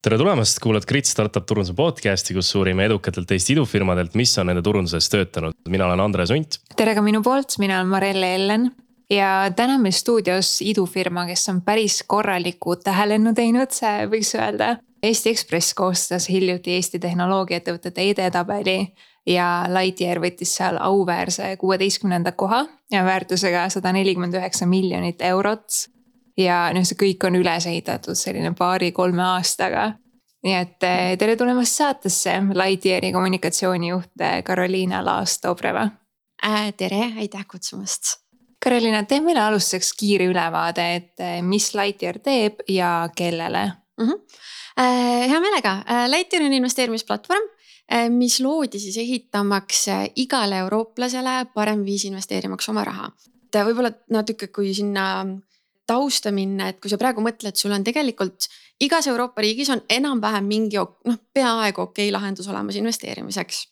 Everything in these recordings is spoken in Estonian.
tere tulemast, kuulad Grit Startup turunduse podcast'i, kus uurime edukatelt Eesti idufirmadelt, mis on nende turunduses töötanud. mina olen Andres Unt. tere ka minu poolt, mina olen Marelle Ellen ja täna on meil stuudios idufirma, kes on päris korraliku tähelennu teinud, võiks öelda. Eesti Ekspress koostas hiljuti Eesti tehnoloogiaettevõtete edetabeli ja Lightyear võttis seal auväärse kuueteistkümnenda koha ja väärtusega sada nelikümmend üheksa miljonit eurot. Ja noh, see kõik on üles ehitatud selline paari-kolme aastaga. nii et eh, tere tulemast saatesse, Lightyeari kommunikatsioonijuht eh, Karoliina Laas-Dobreva äh,. tere, aitäh kutsumast. Karoliina, tee meile alustuseks kiire ülevaade, et eh, mis Lightyear teeb ja kellele mm? -hmm. Äh, hea meelega, Lightyear on investeerimisplatvorm Äh, mis loodi siis ehitamaks äh, igale eurooplasele parem viis investeerimaks oma raha. et äh, võib-olla natuke, kui sinna tausta minna, et kui sa praegu mõtled, sul on tegelikult igas Euroopa riigis on enam-vähem mingi noh, peaaegu okei okay lahendus olemas investeerimiseks.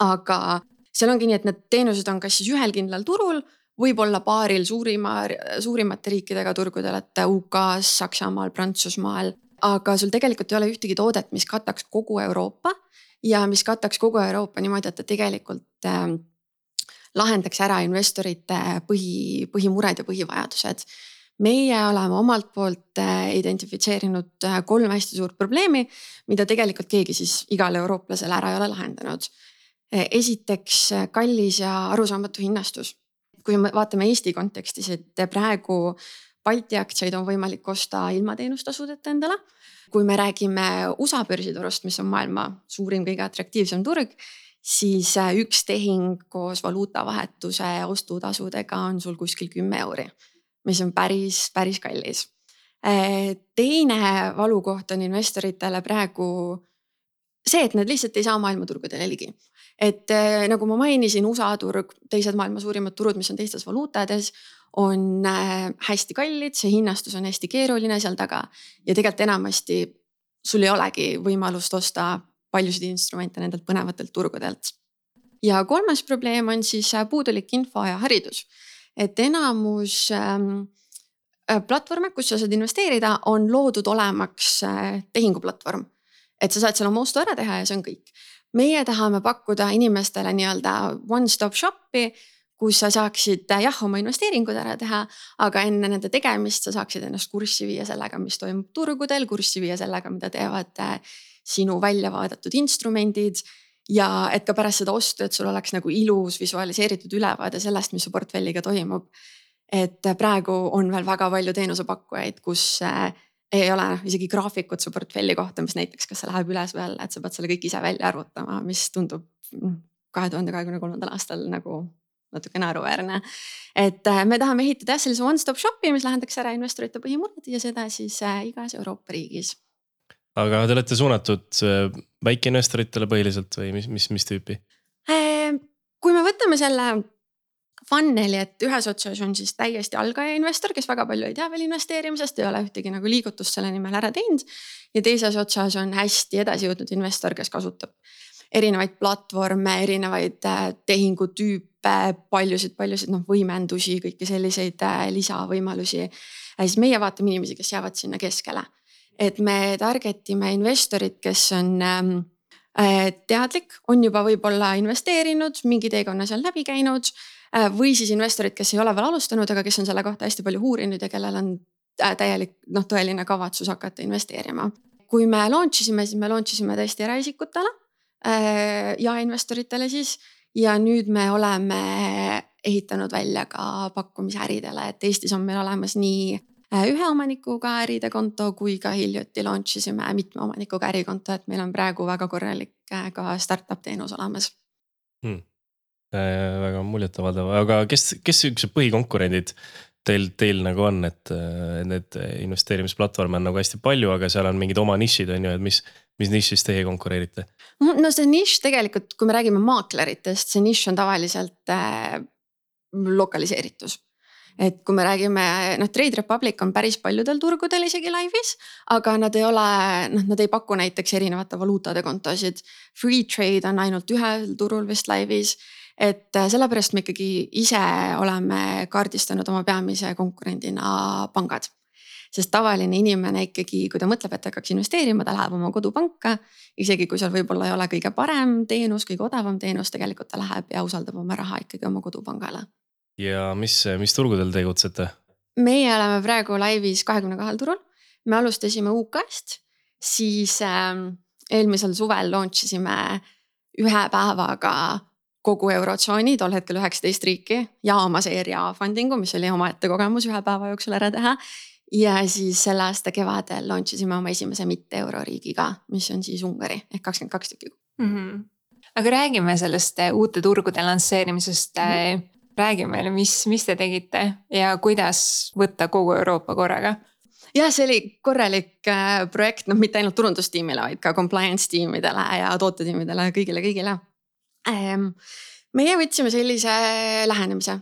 aga seal ongi nii, et need teenused on kas siis ühel kindlal turul, võib-olla paaril suurima, suurimate riikidega turgudel, et UK-s, Saksamaal, Prantsusmaal. aga sul tegelikult ei ole ühtegi toodet, mis kataks kogu Euroopa ja mis kataks kogu Euroopa niimoodi, et ta tegelikult äh, lahendaks ära investorite põhi, põhimured ja põhivajadused. Meie oleme omalt poolt äh, identifitseerinud äh, kolm hästi suurt probleemi, mida tegelikult keegi siis igale eurooplasele ära ei ole lahendanud. Äh, esiteks kallis ja arusaamatu hinnastus. kui me vaatame Eesti kontekstis, et praegu Balti aktsiaid on võimalik osta ilma teenustasudeta endale kui me räägime USA börsiturust, mis on maailma suurim, kõige atraktiivsem turg, siis üks tehing koos valuutavahetuse ostutasudega on sul kuskil kümme euri, mis on päris, päris kallis. Äh, teine valukoht on investoritele praegu see, et nad lihtsalt ei saa maailmaturgudele ligi. et äh, nagu ma mainisin, USA turg, teised maailma suurimad turud, mis on teistes valuutades on äh, hästi kallid, see hinnastus on hästi keeruline seal taga ja tegelikult enamasti sul ei olegi võimalust osta paljusid instrumente nendelt põnevatelt turgudelt. ja kolmas probleem on siis puudulik info ja haridus. Et enamus ähm, äh, platvorme, kus sa saad investeerida, on loodud olemaks äh, tehinguplatvorm. et sa saad seal oma ostu ära teha ja see on kõik. meie tahame pakkuda inimestele nii-öelda one stop shop'i kus sa saaksid jah, oma investeeringud ära teha, aga enne nende tegemist sa saaksid ennast kurssi viia sellega, mis toimub turgudel, kurssi viia sellega, mida teevad äh, sinu välja vaadatud instrumendid. Ja et ka pärast seda ostu, et sul oleks nagu ilus visualiseeritud ülevaade sellest, mis su portfelliga toimub. et praegu on veel väga palju teenusepakkujaid, kus äh, ei ole noh isegi graafikut su portfelli kohta, mis näiteks, kas see läheb üles või alla, et sa pead selle kõik ise välja arvutama, mis tundub noh, kahe tuhande kahekümne kolmandal aastal nagu natuke naeruväärne. et äh, me tahame ehitada jah sellise one stop shop'i, mis lahendaks ära investorite põhimured ja seda siis äh, igas Euroopa riigis. Aga te olete suunatud äh, väikeinvestoritele põhiliselt või mis, mis, mis tüüpi? kui me võtame selle funnel'i, et ühes otsas on siis täiesti algaja investor, kes väga palju ei tea veel investeerimisest, ei ole ühtegi nagu liigutust selle nimel ära teinud. ja teises otsas on hästi edasi jõudnud investor, kes kasutab erinevaid platvorme, erinevaid tehingutüüpe paljusid-paljusid noh võimendusi, kõiki selliseid äh, lisavõimalusi. siis meie vaatame inimesi, kes jäävad sinna keskele. Et me target ime investorid, kes on ähm, äh, teadlik, on juba võib-olla investeerinud, mingi teekonna seal läbi käinud. Äh, või siis investorid, kes ei ole veel alustanud, aga kes on selle kohta hästi palju uurinud ja kellel on täielik noh, tõeline kavatsus hakata investeerima. kui me launch isime, siis me launch isime tõesti eraisikutele ja investoritele siis ja nüüd me oleme ehitanud välja ka pakkumise äridele, et Eestis on meil olemas nii äh, ühe omanikuga äride konto kui ka hiljuti launch isime mitme omanikuga ärikonto, et meil on praegu väga korralik äh, ka startup teenus olemas. Hmm.. Äh, väga muljetavaldav, aga kes, kes siuksed põhikonkurendid teil, teil nagu on, et need investeerimisplatvorme on nagu hästi palju, aga seal on mingid oma nišid on ju, et mis, mis nišis teie konkureerite? no see nišš tegelikult, kui me räägime maakleritest, see nišš on tavaliselt äh, lokaliseeritus et kui me räägime, noh, Trade Republic on päris paljudel turgudel isegi laivis, aga nad ei ole, noh, nad ei paku näiteks erinevate valuutade kontosid. Free trade on ainult ühel turul vist laivis. et äh, sellepärast me ikkagi ise oleme kaardistanud oma peamise konkurendina pangad sest tavaline inimene ikkagi, kui ta mõtleb, et hakkaks investeerima, ta läheb oma kodupanka. isegi kui seal võib-olla ei ole kõige parem teenus, kõige odavam teenus, tegelikult ta läheb ja usaldab oma raha ikkagi oma kodupangale. Ja mis, mis turgudel tegutsete? meie oleme praegu laivis kahekümne kahel turul. me alustasime UK-st, siis äh, eelmisel suvel launch isime ühe päevaga kogu eurotsooni, tol hetkel üheksateist riiki ja oma seeria funding'u, mis oli omaette kogemus ühe päeva jooksul ära teha. ja siis selle aasta kevadel launch isime oma esimese mitte euroriigiga, mis on siis Ungari ehk kakskümmend kaks tükki mm. -hmm. aga räägime sellest äh, uute turgude lansseerimisest mm. -hmm. Räägi meile, mis, mis te tegite ja kuidas võtta kogu Euroopa korraga jah, see oli korralik äh, projekt, noh, mitte ainult turundustiimile, vaid ka compliance tiimidele ja tootetiimidele, kõigile, kõigile Ehm, meie võtsime sellise lähenemise,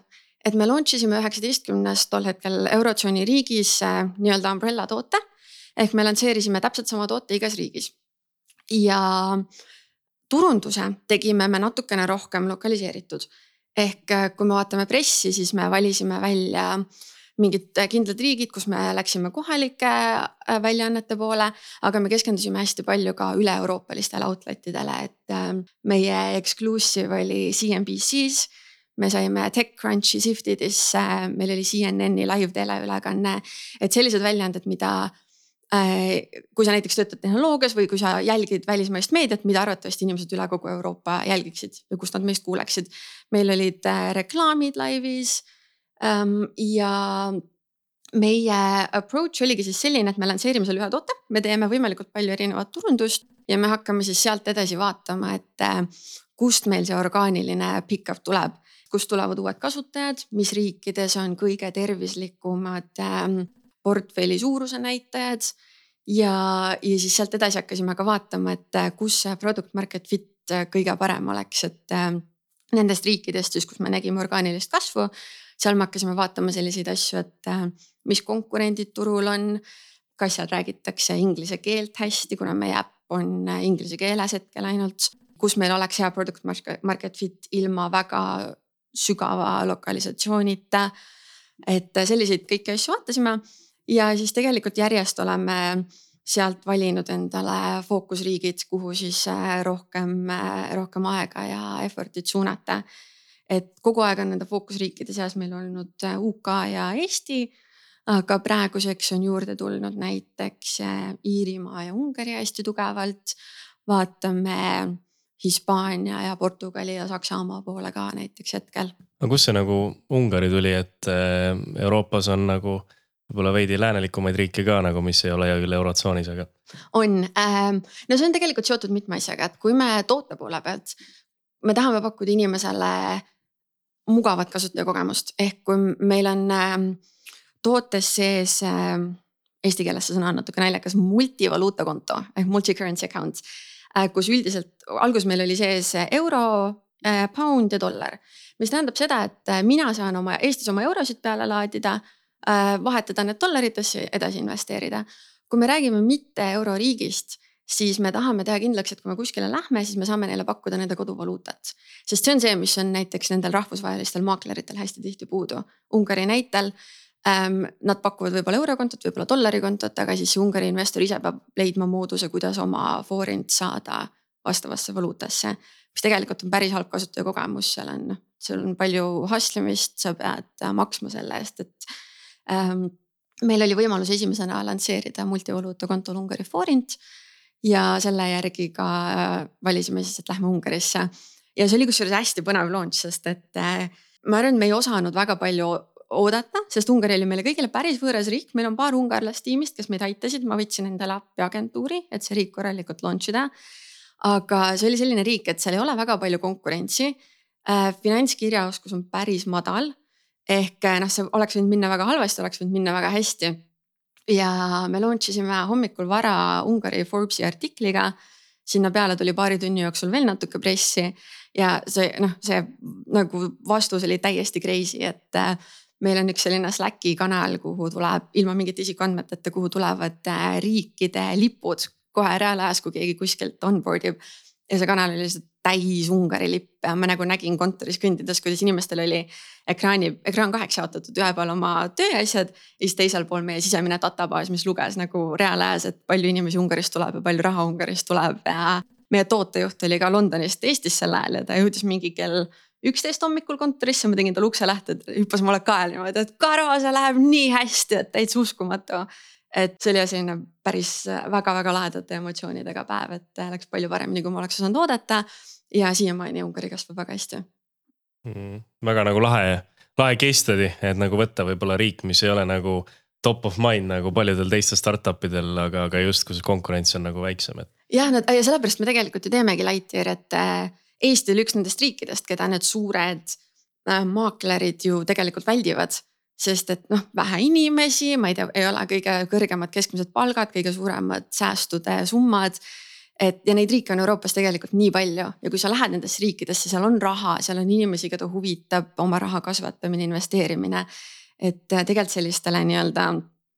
et me launch isime üheksateistkümnes tol hetkel eurotsooni riigis äh, nii-öelda umbrella toote. ehk me lansseerisime täpselt sama toote igas riigis. ja turunduse tegime me natukene rohkem lokaliseeritud. Ehk äh, kui me vaatame pressi, siis me valisime välja mingid äh, kindlad riigid, kus me läksime kohalike äh, väljaannete poole, aga me keskendusime hästi palju ka üle-euroopalistele outlet idele, et meie exclusive oli CNBC-s me saime TechCrunchi Siftidesse, meil oli CNN-i live teleülekanne, et sellised väljaanded, mida kui sa näiteks töötad tehnoloogias või kui sa jälgid välismaist meediat, mida arvatavasti inimesed üle kogu Euroopa jälgiksid või kust nad meist kuuleksid. meil olid reklaamid laivis Ehm, ja meie approach oligi siis selline, et me lansseerime selle ühe toote, me teeme võimalikult palju erinevat turundust ja me hakkame siis sealt edasi vaatama, et äh, kust meil see orgaaniline pick-up tuleb, kust tulevad uued kasutajad, mis riikides on kõige tervislikumad ähm, portfelli suuruse näitajad. ja, ja siis sealt edasi hakkasime ka vaatama, et äh, kus see product market fit äh, kõige parem oleks, et nendest riikidest siis, kus me nägime orgaanilist kasvu seal me hakkasime vaatama selliseid asju, et äh, mis konkurendid turul on. kas seal räägitakse inglise keelt hästi, kuna meie äpp on äh, inglise keeles hetkel ainult, kus meil oleks hea product market fit ilma väga sügava lokalisatsioonita. et äh, selliseid kõiki asju vaatasime ja siis tegelikult järjest oleme sealt valinud endale fookusriigid, kuhu siis rohkem, rohkem aega ja effort'it suunata et kogu aeg on nende fookusriikide seas meil olnud äh, UK ja Eesti. aga praeguseks on juurde tulnud näiteks äh, Iirimaa ja Ungari hästi tugevalt. vaatame Hispaania ja Portugali ja Saksamaa poole ka näiteks hetkel. no kust see nagu Ungari tuli, et äh, Euroopas on nagu võib-olla veidi läänelikumaid riike ka nagu, mis ei ole küll eurotsoonis, aga. on, ähm, no see on tegelikult seotud mitme asjaga, et kui me toote poole pealt, me tahame pakkuda inimesele mugavat kasutajakogemust, ehk kui meil on äh, tootes sees äh, eesti keeles see sõna on natuke naljakas, multivaluutakonto ehk multi-currency account äh,. kus üldiselt alguses meil oli sees euro äh,, pound ja dollar. mis tähendab seda, et äh, mina saan oma Eestis oma eurosid peale laadida vahetada need dollaritesse, edasi investeerida. kui me räägime mitte euroriigist siis me tahame teha kindlaks, et kui me kuskile lähme, siis me saame neile pakkuda nende koduvaluutat. sest see on see, mis on näiteks nendel rahvusvahelistel maakleritel hästi tihti puudu. Ungari näitel ähm, nad pakuvad võib-olla eurokontot, võib-olla dollarikontot, aga siis Ungari investor ise peab leidma mooduse, kuidas oma forint saada vastavasse valuutasse. mis tegelikult on päris halb kasutajakogemus, seal on, sul on palju hustle imist, sa pead maksma selle eest, et meil oli võimalus esimesena lansseerida multivaluutakontol Ungari forint ja selle järgi ka äh, valisime siis, et lähme Ungarisse. ja see oli kusjuures hästi põnev launch, sest et äh, ma arvan, et me ei osanud väga palju oodata, sest Ungari oli meile kõigile päris võõras riik, meil on paar ungarlast tiimist, kes meid aitasid, ma võtsin endale appi agentuuri, et see riik korralikult launch ida. aga see oli selline riik, et seal ei ole väga palju konkurentsi äh,. finantskirjaoskus on päris madal ehk noh, see oleks võinud minna väga halvasti, oleks võinud minna väga hästi ja me launch isime hommikul vara Ungari Forbesi artikliga. sinna peale tuli paari tunni jooksul veel natuke pressi ja see noh, see nagu vastus oli täiesti crazy, et äh, meil on üks selline Slacki kanal, kuhu tuleb ilma mingite isikuandmeteta, kuhu tulevad äh, riikide lipud kohe reaalajas, kui keegi kuskilt onboard ib. Ja see kanal oli lihtsalt täis Ungari lippe ma nagu nägin kontoris kõndides, kuidas inimestel oli ekraani, ekraan kaheks jaotatud, ühel pool oma tööasjad ja siis teisel pool meie sisemine databaas, mis luges nagu reaalajas, et palju inimesi Ungarist tuleb ja palju raha Ungarist tuleb. Ja. meie tootejuht oli ka Londonist Eestis sel ajal ja ta jõudis mingi kell üksteist hommikul kontorisse, ma tegin talle ukse lahti, hüppas mulle kaela niimoodi, et Karo, see läheb nii hästi, et täitsa uskumatu et see oli selline päris väga-väga lahedate emotsioonidega päev, et läks palju paremini, kui ma oleks osanud oodata. ja siiamaani Ungari kasvab väga hästi mm,. väga nagu lahe, lahe case study, et nagu võtta võib-olla riik, mis ei ole nagu top of mind nagu paljudel teistel startup idel, aga, aga just kus konkurents on nagu väiksem, et. jah, no ja sellepärast me tegelikult ju teemegi Lightyear, et äh, Eesti oli üks nendest riikidest, keda need suured äh, maaklerid ju tegelikult väldivad sest et noh, vähe inimesi, ma ei tea, ei ole kõige kõrgemad keskmised palgad, kõige suuremad säästude summad. et ja neid riike on Euroopas tegelikult nii palju ja kui sa lähed nendesse riikidesse, seal on raha, seal on inimesi, keda huvitab oma raha kasvatamine, investeerimine. et tegelikult sellistele nii-öelda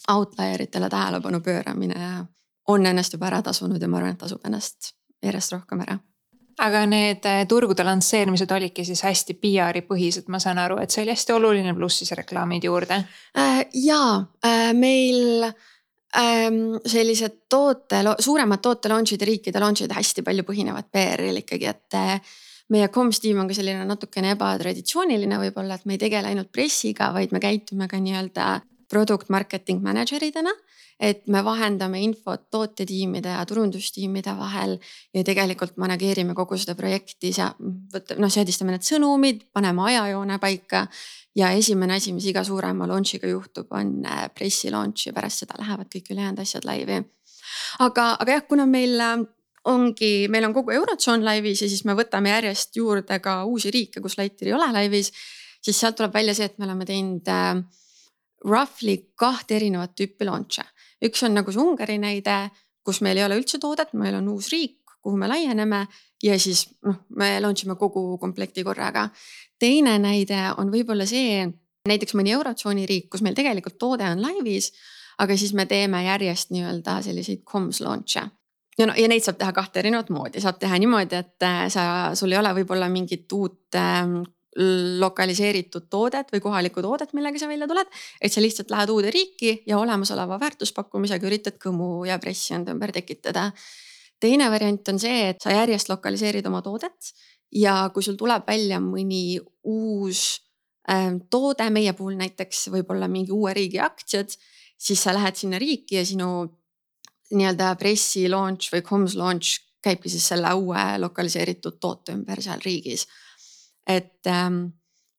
outlier itele tähelepanu pööramine on ennast juba ära tasunud ja ma arvan, et tasub ennast järjest rohkem ära aga need äh, turgude lansseerimised olidki siis hästi PR-i põhised, ma saan aru, et see oli hästi oluline, pluss siis reklaamid juurde äh,. ja äh, meil ähm, sellised toote, suuremad toote launch'id ja riikide launch'id hästi palju põhinevad PR-il ikkagi, et äh, meie comms tiim on ka selline natukene ebatraditsiooniline võib-olla, et me ei tegele ainult pressiga, vaid me käitume ka nii-öelda product marketing manager idena et me vahendame infot tootetiimide ja turundustiimide vahel ja tegelikult manageerime kogu seda projekti, noh seadistame need sõnumid, paneme ajajoone paika. ja esimene asi, mis iga suurema launch'iga juhtub, on äh, pressi launch ja pärast seda lähevad kõik ülejäänud asjad laivi. aga, aga jah, kuna meil äh, ongi, meil on kogu eurotsoon laivis ja siis me võtame järjest juurde ka uusi riike, kus Lightyear ei ole laivis. siis sealt tuleb välja see, et me oleme teinud äh, roughly kahte erinevat tüüpi launch'e. Üks on nagu see Ungari näide, kus meil ei ole üldse toodet, meil on uus riik, kuhu me laieneme ja siis noh, me launch ime kogu komplekti korraga. teine näide on võib-olla see, näiteks mõni eurotsooni riik, kus meil tegelikult toode on laivis, aga siis me teeme järjest nii-öelda selliseid comms launch'e. Ja no ja neid saab teha kahte erinevat moodi, saab teha niimoodi, et äh, sa, sul ei ole võib-olla mingit uut ähm, lokaliseeritud toodet või kohalikku toodet, millega sa välja tuled. et sa lihtsalt lähed uude riiki ja olemasoleva väärtuspakkumisega üritad kõmu ja pressi enda ümber tekitada. teine variant on see, et sa järjest lokaliseerid oma toodet ja kui sul tuleb välja mõni uus äh, toode, meie puhul näiteks võib-olla mingi uue riigi aktsiad, siis sa lähed sinna riiki ja sinu nii-öelda pressi launch või comms launch käibki siis selle uue lokaliseeritud toote ümber seal riigis et ähm,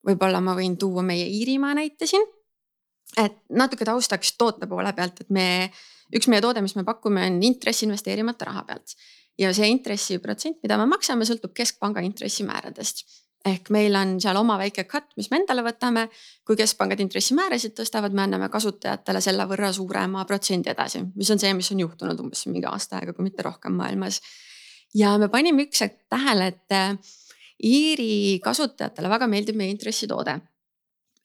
võib-olla ma võin tuua meie Iirimaa näite siin. et natuke taustaks toote poole pealt, et me, üks meie toode, mis me pakume, on intress investeerimata raha pealt. ja see intressiprotsent, mida me maksame, sõltub keskpanga intressimääradest ehk meil on seal oma väike cut, mis me endale võtame. kui keskpangad intressimäärasid tõstavad, me anname kasutajatele selle võrra suurema protsendi edasi, mis on see, mis on juhtunud umbes mingi aasta aega, kui mitte rohkem maailmas. ja me panime üks hetk tähele, et Iiri kasutajatele väga meeldib meie intressitoode.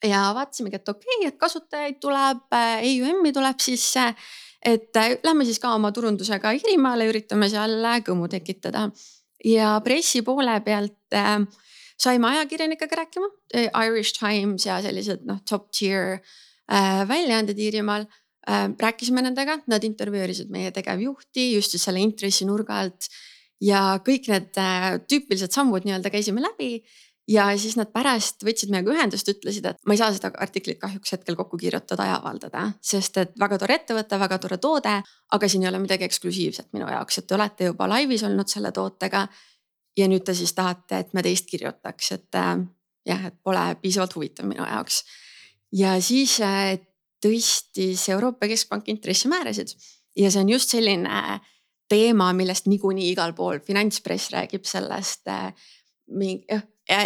ja vaatasimegi, et okei okay,, et kasutajaid tuleb, EUM-i tuleb sisse. et äh, lähme siis ka oma turundusega Iirimaale, üritame seal kõmu tekitada. ja pressi poole pealt äh, saime ajakirjanikega rääkima, äh, Irish Times ja sellised noh, top tier äh, väljaanded Iirimaal äh,. rääkisime nendega, nad intervjueerisid meie tegevjuhti just siis selle intressinurga alt ja kõik need äh, tüüpilised sammud nii-öelda käisime läbi ja siis nad pärast võtsid meiega ühendust, ütlesid, et ma ei saa seda artiklit kahjuks hetkel kokku kirjutada ja avaldada, sest et väga tore ettevõte, väga tore toode, aga siin ei ole midagi eksklusiivset minu jaoks, et te olete juba laivis olnud selle tootega. ja nüüd te siis tahate, et me teist kirjutaks, et äh, jah, et pole piisavalt huvitav minu jaoks. ja siis äh, tõstis Euroopa Keskpank intressimäärasid ja see on just selline teema, millest niikuinii igal pool finantspress räägib sellest äh,.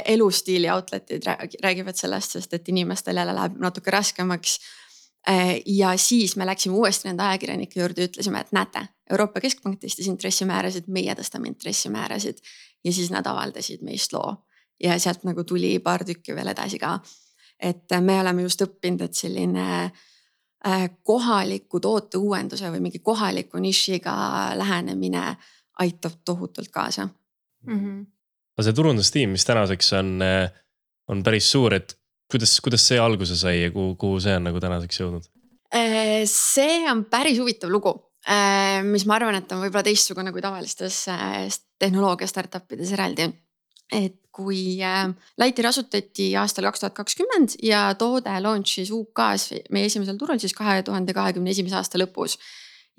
elustiili outlet'id räägivad sellest, sest et inimestel jälle läheb natuke raskemaks äh,. ja siis me läksime uuesti nende ajakirjanike juurde, ütlesime, et näete, Euroopa Keskpank tõstis intressimäärasid, meie tõstame intressimäärasid. ja siis nad avaldasid meist loo ja sealt nagu tuli paar tükki veel edasi ka. et me oleme just õppinud, et selline Äh, kohaliku toote uuenduse või mingi kohaliku nišiga lähenemine aitab tohutult kaasa mm. -hmm aga see turundustiim, mis tänaseks on, on päris suur, et kuidas, kuidas see alguse sai ja kuhu, kuhu see on nagu tänaseks jõudnud? Äh, see on päris huvitav lugu, äh, mis ma arvan, et on võib-olla teistsugune kui tavalistes äh, tehnoloogia startup ides eraldi. Et kui Lightyear asutati aastal kaks tuhat kakskümmend ja toode launch'is UK-s meie esimesel turul siis kahe tuhande kahekümne esimese aasta lõpus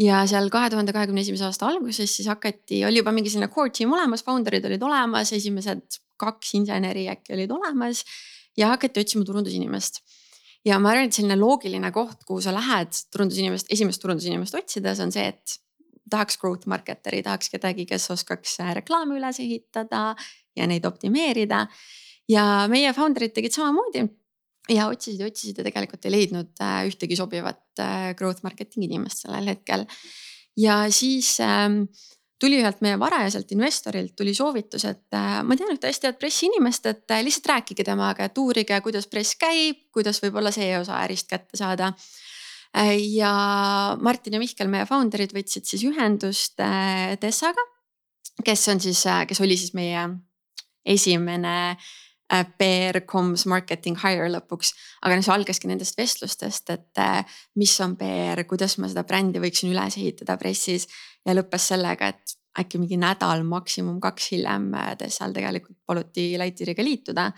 ja seal kahe tuhande kahekümne esimese aasta alguses siis hakati, oli juba mingi selline core team olemas, founder'id olid olemas, esimesed kaks inseneri äkki olid olemas ja hakati otsima turundusinimest. ja ma arvan, et selline loogiline koht, kuhu sa lähed turundusinimest, esimest turundusinimest otsides on see, et tahaks growth marketer'i, tahaks kedagi, kes oskaks reklaame üles ehitada ja neid optimeerida. ja meie founder'id tegid samamoodi ja otsisid ja otsisid ja tegelikult ei leidnud äh, ühtegi sobivat äh, growth marketing inimest sellel hetkel. ja siis ähm, tuli ühelt meie varajaselt investorilt tuli soovitus, et äh, ma tean ühte hästi head pressiinimest, et lihtsalt rääkige temaga, et uurige, kuidas press käib, kuidas võib-olla see osa ärist kätte saada. Ja Martin ja Mihkel, meie founder'id võtsid siis ühendust Tessaga, kes on siis, kes oli siis meie esimene PR comms marketing hire lõpuks. aga noh, see algaski nendest vestlustest, et mis on PR, kuidas ma seda brändi võiksin üles ehitada pressis ja lõppes sellega, et äkki mingi nädal, maksimum kaks hiljem seal tegelikult paluti Lightyeariga liituda.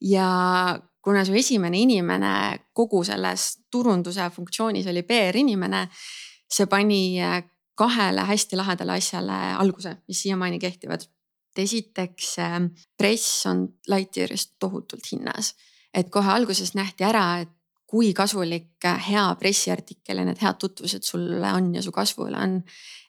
ja kuna su esimene inimene kogu selles turunduse funktsioonis oli PR inimene, see pani kahele hästi lahedale asjale alguse, mis siiamaani kehtivad. Esiteks press on Lightyearist tohutult hinnas, et kohe alguses nähti ära, et kui kasulik hea pressiartikkel ja need head tutvused sulle on ja su kasvule on.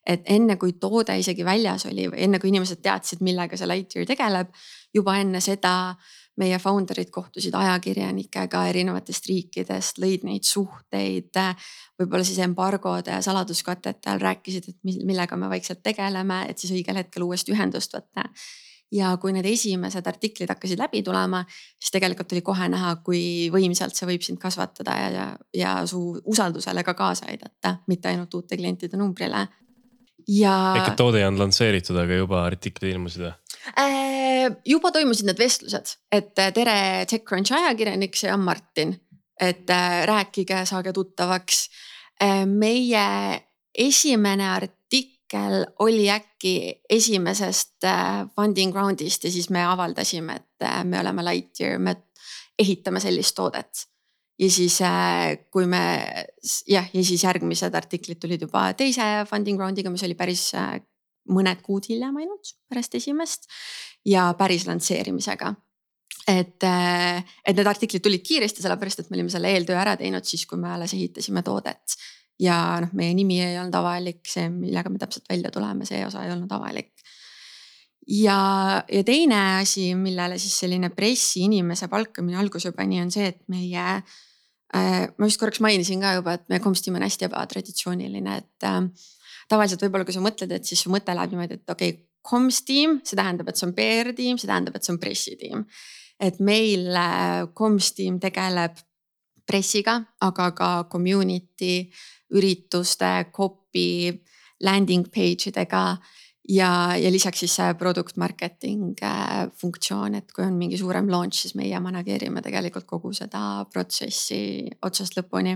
Et enne kui toode isegi väljas oli või enne kui inimesed teadsid, millega see Lightyear tegeleb, juba enne seda meie founder'id kohtusid ajakirjanikega erinevatest riikidest, lõid neid suhteid. võib-olla siis embargode ja saladuskatete all rääkisid, et millega me vaikselt tegeleme, et siis õigel hetkel uuesti ühendust võtta. ja kui need esimesed artiklid hakkasid läbi tulema, siis tegelikult oli kohe näha, kui võimsalt see võib sind kasvatada ja, ja, ja su usaldusele ka kaasa aidata, mitte ainult uute klientide numbrile ja. et toode ei olnud lansseeritud, aga juba artiklid ilmusid või? Äh, juba toimusid need vestlused, et äh, tere, TechCrunch ajakirjanik, see on Martin. et äh, rääkige, saage tuttavaks. meie esimene artikkel oli äkki esimesest funding round'ist ja siis me avaldasime, et me oleme Lightyear, me ehitame sellist toodet ja siis, kui me jah, ja siis järgmised artiklid tulid juba teise funding round'iga, mis oli päris mõned kuud hiljem ainult pärast esimest ja päris lansseerimisega. et, äh, et need artiklid tulid kiiresti, sellepärast et me olime selle eeltöö ära teinud siis, kui me alles ehitasime toodet. ja noh, meie nimi ei olnud avalik, see, millega me täpselt välja tuleme, see osa ei olnud avalik ja, ja teine asi, millele siis selline pressiinimese palkamine alguse pani, on see, et meie äh, ma vist korraks mainisin ka juba, et meie komstiim on hästi ebatraditsiooniline, et äh, tavaliselt võib-olla, kui sa mõtled, et siis su mõte läheb niimoodi, et okei okay,, komstiim, see tähendab, et see on PR tiim, see tähendab, et see on pressitiim. et meil äh, komstiim tegeleb pressiga, aga ka community, ürituste, copy, landing page idega ja, ja lisaks siis see product marketing äh, funktsioon, et kui on mingi suurem launch, siis meie manageerime tegelikult kogu seda protsessi otsast lõpuni.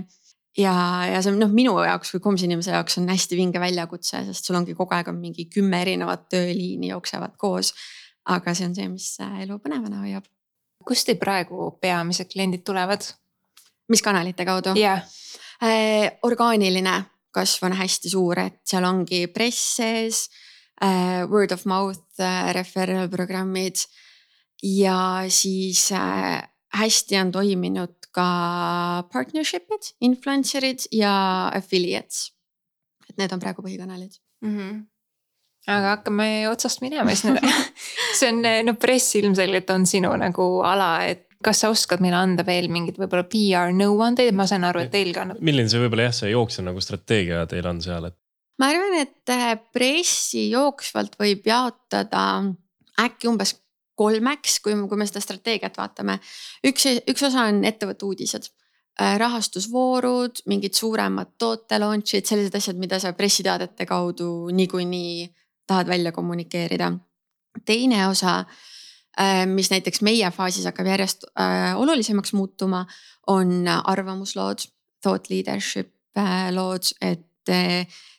Ja, ja see on noh, minu jaoks kui komsi inimese jaoks on hästi vinge väljakutse, sest sul ongi kogu aeg on mingi kümme erinevat tööliini jooksevad koos. aga see on see, mis äh, elu põnevana hoiab. kust teil praegu peamised kliendid tulevad? mis kanalite kaudu? yeah.. Äh, orgaaniline kasv on hästi suur, et seal ongi press sees äh, word of mouth äh, referral programmid. ja siis hästi on toiminud ka partnership'id, influencer'id ja affiliates. et need on praegu põhikanalid mm. -hmm aga hakkame otsast minema siis nüüd see on, no press ilmselgelt on sinu nagu ala, et kas sa oskad meile anda veel mingeid võib-olla PR nõuandeid, ma saan aru, et teil ka. milline see võib-olla jah, see jooksev nagu strateegia teil on seal, et ma arvan, et äh, pressi jooksvalt võib jaotada äkki umbes kolmeks, kui, kui me seda strateegiat vaatame. üks, üks osa on ettevõtte uudised, äh, rahastusvoorud, mingid suuremad toote launch'id, sellised asjad, mida sa pressiteadete kaudu niikuinii tahad välja kommunikeerida. teine osa mis näiteks meie faasis hakkab järjest olulisemaks muutuma, on arvamuslood, thought leadership lood, et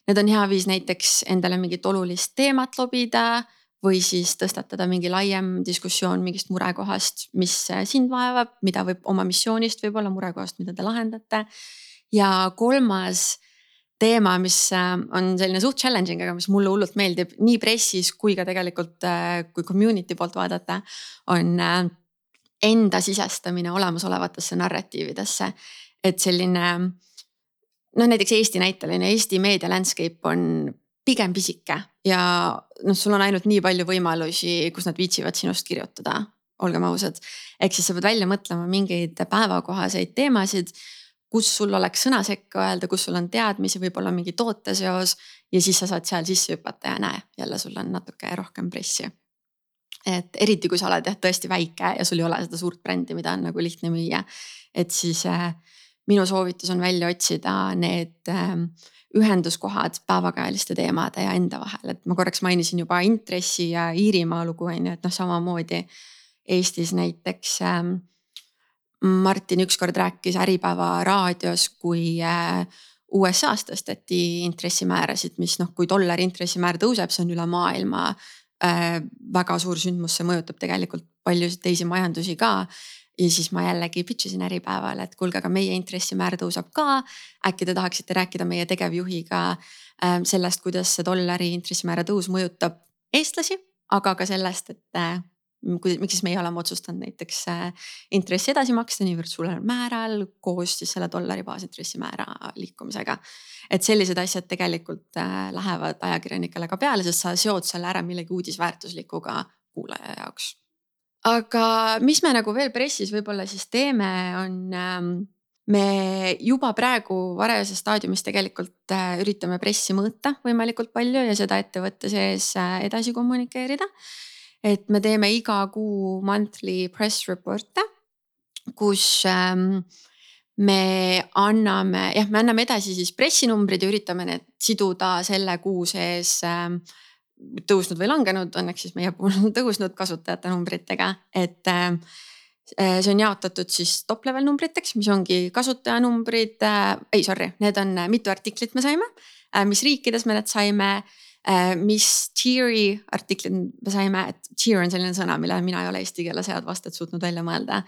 need on hea viis näiteks endale mingit olulist teemat lobida või siis tõstatada mingi laiem diskussioon mingist murekohast, mis sind vaevab, mida võib oma missioonist võib-olla murekohast, mida te lahendate. ja kolmas teema, mis äh, on selline suht challenging, aga mis mulle hullult meeldib nii pressis kui ka tegelikult, äh, kui community poolt vaadata, on äh, enda sisestamine olemasolevatesse narratiividesse. et selline noh, näiteks Eesti näitel on ju, Eesti meedia landscape on pigem pisike ja noh, sul on ainult nii palju võimalusi, kus nad viitsivad sinust kirjutada, olgem ausad. ehk siis sa pead välja mõtlema mingeid päevakohaseid teemasid, kus sul oleks sõna sekka öelda, kus sul on teadmisi, võib-olla mingi tooteseos ja siis sa saad seal sisse hüpata ja näe, jälle sul on natuke rohkem pressi. et eriti, kui sa oled jah tõesti väike ja sul ei ole seda suurt brändi, mida on nagu lihtne müüa, et siis äh, minu soovitus on välja otsida need äh, ühenduskohad päevakajaliste teemade ja enda vahel, et ma korraks mainisin juba intressi ja Iirimaa lugu on ju, et noh, samamoodi Eestis näiteks ähm, Martin ükskord rääkis Äripäeva raadios, kui äh, USA-s tõsteti intressimäärasid, mis noh, kui dollari intressimäär tõuseb, see on üle maailma äh, väga suur sündmus, see mõjutab tegelikult paljusid teisi majandusi ka ja siis ma jällegi pitch isin Äripäevale, et kuulge, aga meie intressimäär tõuseb ka. äkki te tahaksite rääkida meie tegevjuhiga äh, sellest, kuidas see dollari intressimäära tõus mõjutab eestlasi, aga ka sellest, et äh, miks siis meie oleme otsustanud näiteks äh, intressi edasi maksta niivõrd suurel määral koos siis selle dollari baasintressimäära liikumisega. et sellised asjad tegelikult lähevad ajakirjanikele ka peale, sest sa seod selle ära millegi uudisväärtuslikuga kuulaja jaoks aga mis me nagu veel pressis võib-olla siis teeme, on ähm, me juba praegu varajases staadiumis tegelikult äh, üritame pressi mõõta võimalikult palju ja seda ettevõtte sees äh, edasi kommunikeerida. et me teeme iga kuu monthly press report'e, kus ähm, me anname, jah, me anname edasi siis pressinumbrid ja üritame need siduda selle kuu sees äh, tõusnud või langenud, õnneks siis meie puhul on tõusnud kasutajate numbritega, et äh, see on jaotatud siis top level numbriteks, mis ongi kasutajanumbrid äh,, ei sorry, need on äh, mitu artiklit me saime äh,, mis riikides me need saime äh,, mis tier'i artiklid me saime, et tier on selline sõna, mille mina ei ole eesti keele seadvastet suutnud välja mõelda.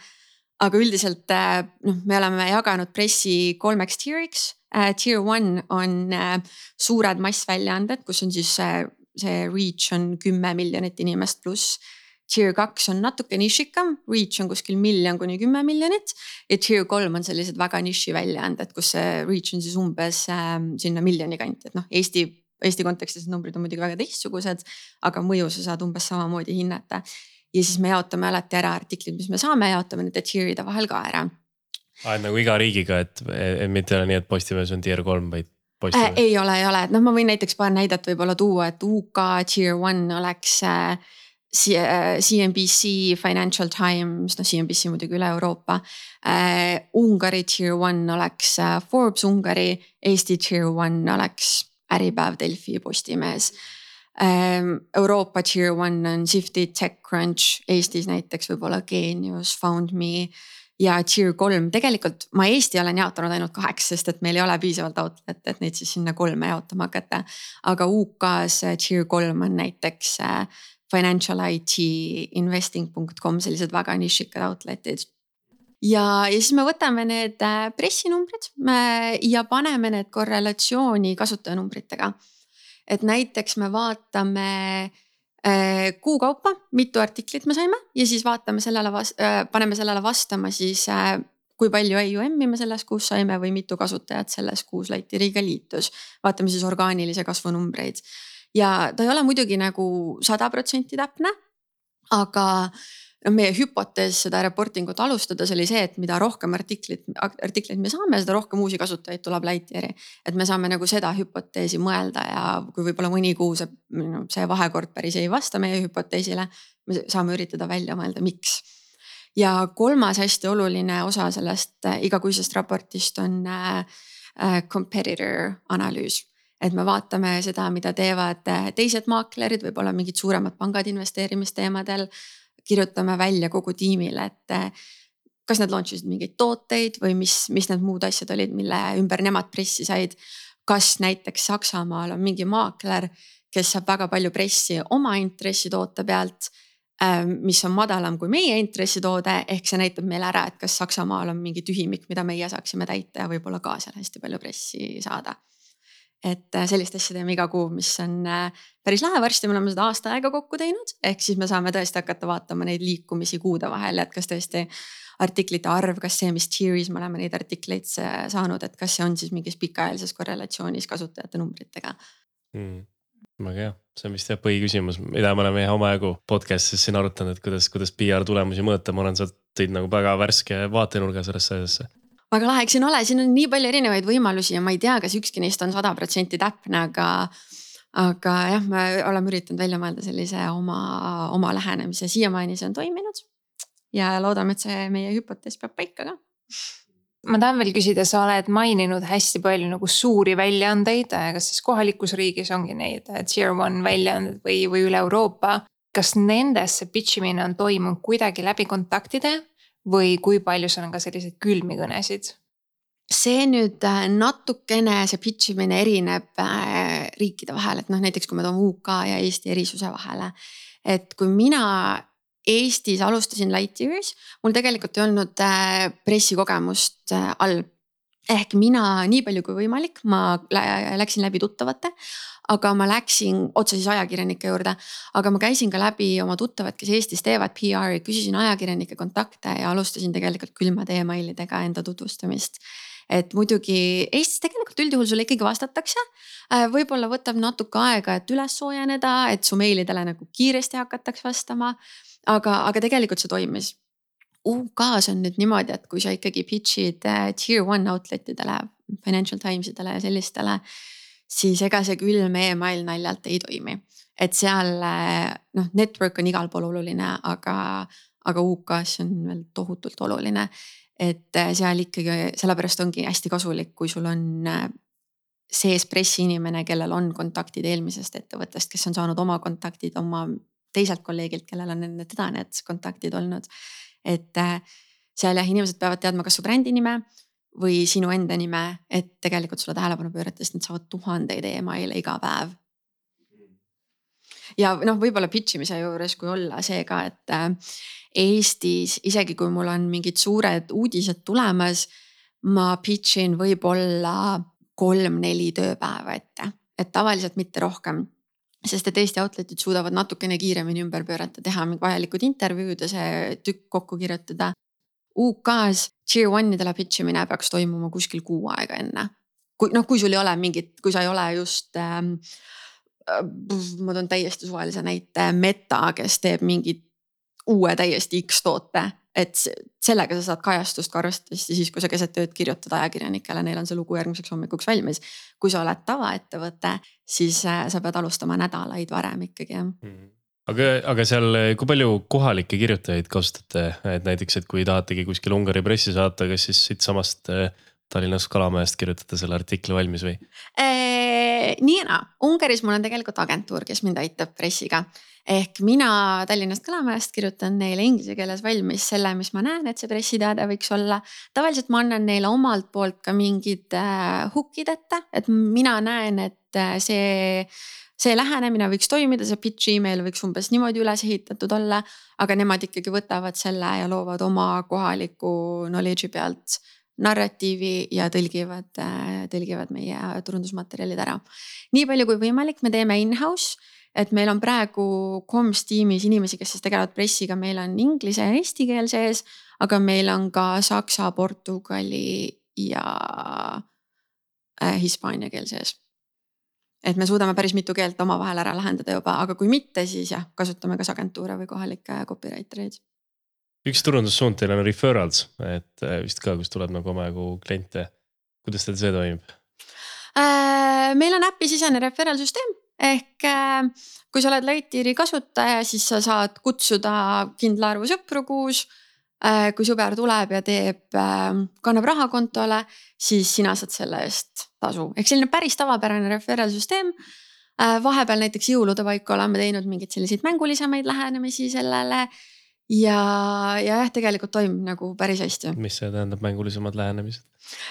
aga üldiselt äh, noh, me oleme jaganud pressi kolmeks tier'iks. Tier one on suured massväljaanded, kus on siis see reach on kümme miljonit inimest pluss. Tier kaks on natuke nišikam, reach on kuskil miljon kuni kümme miljonit ja tier kolm on sellised väga niši väljaanded, kus see reach on siis umbes äh, sinna miljoni kanti, et noh, Eesti Eesti kontekstis numbrid on muidugi väga teistsugused, aga mõju sa saad umbes samamoodi hinnata. ja siis me jaotame alati ära artiklid, mis me saame, jaotame nende tier'ide vahel ka ära. aa, et nagu iga riigiga, et, et mitte ei ole nii, et Postimees on tier kolm, vaid äh,? ei ole, ei ole, et noh, ma võin näiteks paar näidet võib-olla tuua, et UK tier one oleks äh, CNBC, äh, Financial Times, noh CNBC muidugi üle Euroopa äh,. Ungari tier one oleks äh, Forbes Ungari, Eesti tier one oleks Äripäev, Delfi, Postimees ähm,. Euroopa tier one on Sifty, TechCrunch, Eestis näiteks võib-olla Genius, FoundMe ja tier kolm, tegelikult ma Eesti olen jaotanud ainult kaheks, sest et meil ei ole piisavalt outlet'e, et neid siis sinna kolme jaotama hakata. aga UK-s tier kolm on näiteks äh, financial IT, investing.com, sellised väga nišikad outlet'id ja, ja siis me võtame need äh, pressinumbrid ja paneme need korrelatsiooni kasutajanumbritega. et näiteks me vaatame Äh, kuu kaupa, mitu artiklit me saime ja siis vaatame sellele, äh, paneme sellele vastama siis äh, kui palju EUM-i me selles kuus saime või mitu kasutajat selles kuus Lightyeariga liitus. vaatame siis orgaanilise kasvu numbreid ja ta ei ole muidugi nagu sada protsenti täpne. aga noh, meie hüpotees seda reporting ut alustades oli see, et mida rohkem artiklit, artikleid me saame, seda rohkem uusi kasutajaid tuleb Lightyear'i. et me saame nagu seda hüpoteesi mõelda ja kui võib-olla mõni kuu see, see vahekord päris ei vasta meie hüpoteesile, me saame üritada välja mõelda, miks. ja kolmas hästi oluline osa sellest äh, igakuisest raportist on äh, äh, competitor analüüs et me vaatame seda, mida teevad teised maaklerid, võib-olla mingid suuremad pangad investeerimisteemadel kirjutame välja kogu tiimile, et äh, kas nad launch isid mingeid tooteid või mis, mis need muud asjad olid, mille ümber nemad pressi said. kas näiteks Saksamaal on mingi maakler, kes saab väga palju pressi oma intressitoote pealt ähm, mis on madalam kui meie intressitoode, ehk see näitab meile ära, et kas Saksamaal on mingi tühimik, mida meie saaksime täita ja võib-olla ka seal hästi palju pressi saada et äh, sellist asja teeme iga kuu, mis on äh, päris lahe, varsti me oleme seda aasta aega kokku teinud, ehk siis me saame tõesti hakata vaatama neid liikumisi kuude vahel, et kas tõesti artiklite arv, kas see, mis tier'is me oleme neid artikleid saanud, et kas see on siis mingis pikaajalises korrelatsioonis kasutajate numbritega. Mm,. väga hea, see on vist jah põhiküsimus, mida me oleme omajagu podcast'is siin arutanud, et kuidas, kuidas PR tulemusi mõõta, ma olen sealt tõid nagu väga värske vaatenurga sellesse asjasse väga lahe, eks siin ole, siin on nii palju erinevaid võimalusi ja ma ei tea, kas ükski neist on sada protsenti täpne, aga. aga jah, me oleme üritanud välja mõelda sellise oma, oma lähenemise, siiamaani see on toiminud. ja loodame, et see meie hüpotees peab paika ka ma tahan veel küsida, sa oled maininud hästi palju nagu suuri väljaandeid, kas siis kohalikus riigis ongi neid tier one väljaanded või, või üle Euroopa. kas nendesse pitch imine on toimunud kuidagi läbi kontaktide või kui palju seal on ka selliseid külmi kõnesid? see nüüd äh, natukene, see pitch imine erineb äh, riikide vahel, et noh, näiteks kui me toome UK ja Eesti erisuse vahele. et kui mina Eestis alustasin Lightyearis, mul tegelikult ei olnud äh, pressikogemust all ehk mina nii palju kui võimalik, ma läksin läbi tuttavate, aga ma läksin otse siis ajakirjanike juurde. aga ma käisin ka läbi oma tuttavad, kes Eestis teevad PR-i, küsisin ajakirjanike kontakte ja alustasin tegelikult külmade emailidega enda tutvustamist et muidugi Eestis tegelikult üldjuhul sulle ikkagi vastatakse. Äh, võib-olla võtab natuke aega, et üles soojeneda, et su meilidele nagu kiiresti hakataks vastama. aga, aga tegelikult see toimis UK-s on nüüd niimoodi, et kui sa ikkagi pitch'id äh, tier one outlet idele, Financial Times idele ja sellistele. Siis ega see külm email naljalt ei toimi, et seal äh, noh, network on igal pool oluline, aga, aga UK-s on veel tohutult oluline. et äh, seal ikkagi sellepärast ongi hästi kasulik, kui sul on sees pressiinimene, kellel on kontaktid eelmisest ettevõttest, kes on saanud oma kontaktid oma teiselt kolleegilt, kellel on enne teda need kontaktid olnud et seal jah, inimesed peavad teadma, kas su brändi nime või sinu enda nime, et tegelikult sulle tähelepanu pöörata, sest nad saavad tuhandeid email'e iga päev. ja noh, võib-olla pitch imise juures, kui olla see ka, et äh, Eestis isegi kui mul on mingid suured uudised tulemas, ma pitch in võib-olla kolm-neli tööpäeva ette, et tavaliselt mitte rohkem sest et Eesti outlet'id suudavad natukene kiiremini ümber pöörata, teha vajalikud intervjuud ja see tükk kokku kirjutada. UK-s tier one idele pitch imine peaks toimuma kuskil kuu aega enne. kui noh, kui sul ei ole mingit, kui sa ei ole just ähm,. Äh, ma toon täiesti suvalise näite, Meta, kes teeb mingit uue täiesti X toote et sellega sa saad kajastust ka arvatavasti siis, kui sa keset ööd kirjutad ajakirjanikele, neil on see lugu järgmiseks hommikuks valmis. kui sa oled tavaettevõte, siis äh, sa pead alustama nädalaid varem ikkagi jah mm. -hmm aga, aga seal, kui palju kohalikke kirjutajaid kasutate, et näiteks, et kui tahategi kuskile Ungari pressi saata, kas siis siitsamast äh, Tallinnast Kalamäest kirjutate selle artikli valmis või? nii ja naa, Ungaris mul on tegelikult agentuur, kes mind aitab pressiga ehk mina Tallinnast Kalamäest kirjutan neile inglise keeles valmis selle, mis ma näen, et see pressiteade võiks olla. tavaliselt ma annan neile omalt poolt ka mingid äh, hook'id ette, et mina näen, et äh, see see lähenemine võiks toimida, see pitch email võiks umbes niimoodi üles ehitatud olla, aga nemad ikkagi võtavad selle ja loovad oma kohaliku knowledge'i pealt narratiivi ja tõlgivad, äh, tõlgivad meie turundusmaterjalid ära. nii palju kui võimalik, me teeme in-house et meil on praegu Coms tiimis inimesi, kes siis tegelevad pressiga, meil on inglise ja eesti keel sees, aga meil on ka saksa, portugali ja äh, hispaania keel sees. Et me suudame päris mitu keelt omavahel ära lahendada juba, aga kui mitte, siis jah, kasutame kas agentuure või kohalikke copywriter eid. üks turundussuund teil on referrals, et äh, vist ka, kus tuleb nagu omajagu kliente. kuidas teil see toimub? Äh, meil on äpisisene referral süsteem ehk äh, kui sa oled Lightyeari kasutaja, siis sa saad kutsuda kindla arvu sõpru kuus. Äh, kui sõber tuleb ja teeb, äh, kannab raha kontole, siis sina saad selle eest tasu, ehk selline päris tavapärane referral süsteem. vahepeal näiteks jõulude paiku oleme teinud mingeid selliseid mängulisemaid lähenemisi sellele ja, ja jah, tegelikult toimib nagu päris hästi. mis see tähendab, mängulisemad lähenemised?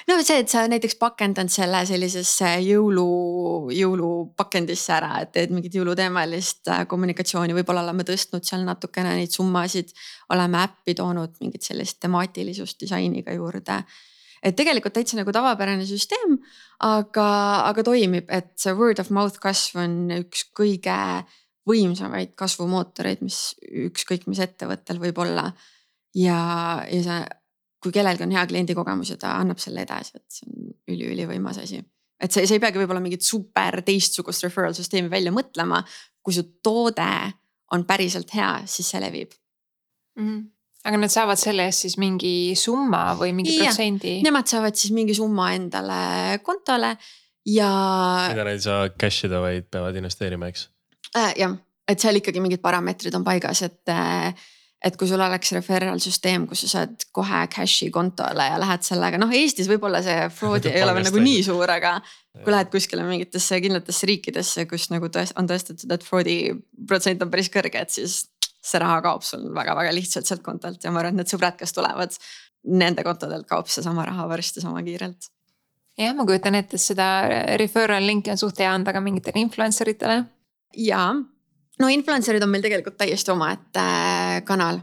no see, et sa näiteks pakendad selle sellisesse jõulu, jõulupakendisse ära, et teed mingit jõuluteemalist äh, kommunikatsiooni, võib-olla oleme tõstnud seal natukene neid summasid. oleme äppi toonud mingit sellist temaatilisust disainiga juurde. et tegelikult täitsa nagu tavapärane süsteem, aga, aga toimib, et see word of mouth kasv on üks kõige võimsamaid kasvumootoreid, mis ükskõik mis ettevõttel võib olla. ja, ja see kui kellelgi on hea kliendikogemus ja ta annab selle edasi, et see on üliülivõimas asi. et see, sa ei peagi võib-olla mingit super teistsugust referral süsteemi välja mõtlema. kui su toode on päriselt hea, siis see levib mm. -hmm aga nad saavad selle eest siis mingi summa või mingi ja, protsendi? Nemad saavad siis mingi summa endale kontole ja. mida nad ei saa cash ida, vaid peavad investeerima, eks? Jah, et seal ikkagi mingid parameetrid on paigas, et äh, et kui sul oleks referral süsteem, kus sa saad kohe cash'i kontole ja lähed sellega, noh Eestis võib-olla see fraud ei ole veel nagu nii suur, aga. kui lähed kuskile mingitesse kindlatesse riikidesse, kus nagu tõest, on tõestatud, et fraud'i protsent on päris kõrge, et siis. see raha kaob sul väga-väga lihtsalt sealt kontolt ja ma arvan, et need sõbrad, kes tulevad, nende kontodelt kaob seesama raha varsti sama kiirelt. jah, ma kujutan ette, et seda referral link'i on suht hea anda ka mingitele influencer itele. Jaa no influencer'id on meil tegelikult täiesti omaette äh, kanal.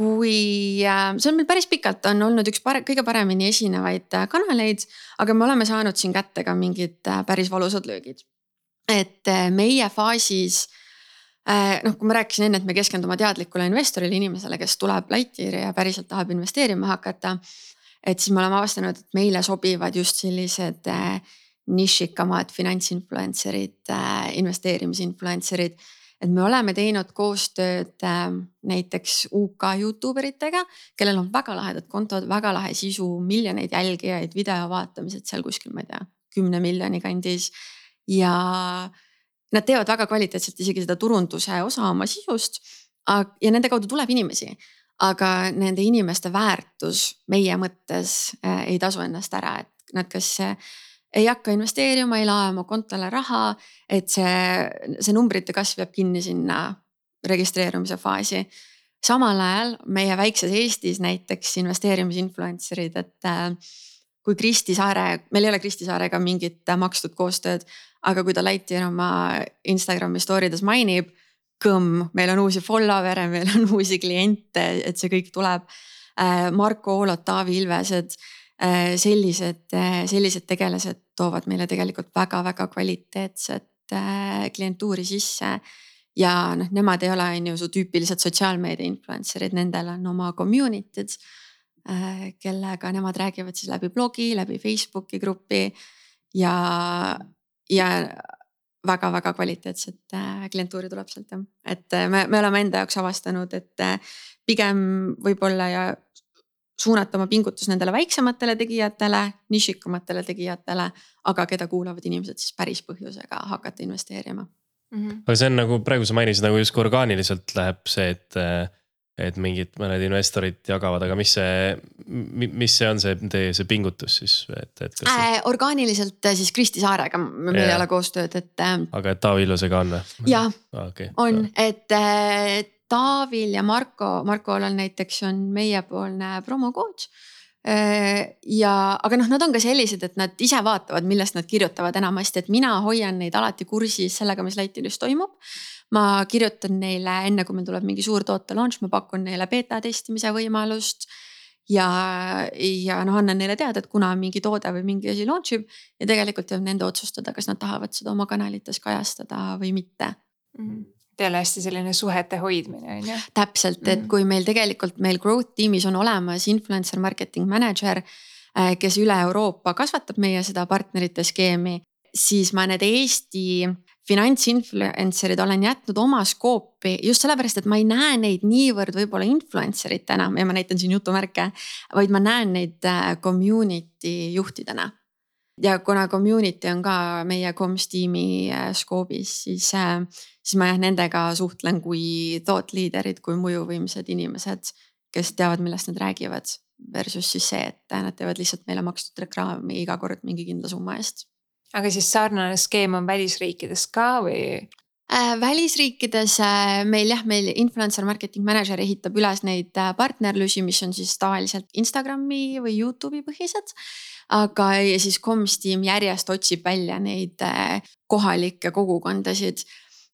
kui äh, see on meil päris pikalt on olnud üks pare, kõige paremini esinevaid äh, kanaleid, aga me oleme saanud siin kätte ka mingid päris valusad löögid. et meie faasis noh, kui ma rääkisin enne, et me keskendume teadlikule investorile, inimesele, kes tuleb Lightyeari ja päriselt tahab investeerima hakata. et siis me oleme avastanud, et meile sobivad just sellised nišikamad finantsinfluencer'id, investeerimisinfluencer'id et me oleme teinud koostööd äh, näiteks UK Youtube eritega, kellel on väga lahedad kontod, väga lahe sisu, miljoneid jälgijaid, video vaatamised seal kuskil, ma ei tea, kümne miljoni kandis. ja nad teevad väga kvaliteetselt isegi seda turunduse osa oma sisust. ja nende kaudu tuleb inimesi, aga nende inimeste väärtus meie mõttes äh, ei tasu ennast ära, et nad kas äh, ei hakka investeerima, ei lae oma kontole raha, et see, see numbrite kasv jääb kinni sinna registreerumise faasi. samal ajal meie väikses Eestis näiteks investeerimisinfluencer'id, et äh, kui Kristi Saare, meil ei ole Kristi Saarega mingit makstud koostööd, aga kui ta Lightyear oma Instagrami story des mainib. kõmm, meil on uusi follower'e, meil on uusi kliente, et see kõik tuleb. Äh, Marko Oolot, Taavi Ilvesed Äh, sellised, äh, sellised tegelased toovad meile tegelikult väga-väga kvaliteetset äh, klientuuri sisse. ja noh, nemad ei ole, on ju su tüüpilised sotsiaalmeedia influencer'id, nendel on oma community'd. kellega nemad räägivad siis läbi blogi, läbi Facebooki grupi ja, ja väga-väga kvaliteetset klientuuri tuleb sealt jah, et me, me oleme enda jaoks avastanud, et pigem võib-olla ja suunata oma pingutus nendele väiksematele tegijatele, nišikamatele tegijatele, aga keda kuulavad inimesed siis päris põhjusega hakata investeerima mm. -hmm. aga see on nagu praegu sa mainisid nagu justkui orgaaniliselt läheb see, et, et mingid mõned investorid jagavad, aga mis see, mis see on see teie see pingutus siis, et, et kas äh,? orgaaniliselt äh, siis Kristi Saarega meil ei ole koostööd, et. Äh, aga et Taavi Illusega on või? jah ah,, on, et, et Taavil ja Marko, Markol on näiteks on meiepoolne promo coach äh, ja, aga noh, nad on ka sellised, et nad ise vaatavad, millest nad kirjutavad enamasti, et mina hoian neid alati kursis sellega, mis Lightyearis toimub. ma kirjutan neile enne, kui meil tuleb mingi suur toote launch, ma pakun neile beeta testimise võimalust. ja, ja noh, annan neile teada, et kuna mingi toode või mingi asi launch ib ja tegelikult jääb nende otsustada, kas nad tahavad seda oma kanalites kajastada või mitte mm. -hmm jälle hästi selline suhete hoidmine on ju. täpselt, et mm. kui meil tegelikult meil growth tiimis on olemas influencer marketing manager, äh, kes üle Euroopa kasvatab meie seda partnerite skeemi, siis ma need Eesti finantsinfluencer'id olen jätnud oma skoopi just sellepärast, et ma ei näe neid niivõrd võib-olla influencer itena ja ma näitan siin jutumärke, vaid ma näen neid äh, community juhtidena ja kuna community on ka meie comms tiimi äh, skoobis, siis, äh, siis ma jah nendega suhtlen kui thought leader'id, kui mõjuvõimsad inimesed, kes teavad, millest nad räägivad. Versus siis see, et nad teevad lihtsalt meile makstud reklaami iga kord mingi kindla summa eest. aga siis sarnane skeem on välisriikides ka või? äh,? välisriikides äh, meil jah, meil influencer marketing manager ehitab üles neid äh, partnerlusi, mis on siis tavaliselt Instagrami või Youtube'i põhised. Aga, ja siis Comms tiim järjest otsib välja neid äh, kohalikke kogukondasid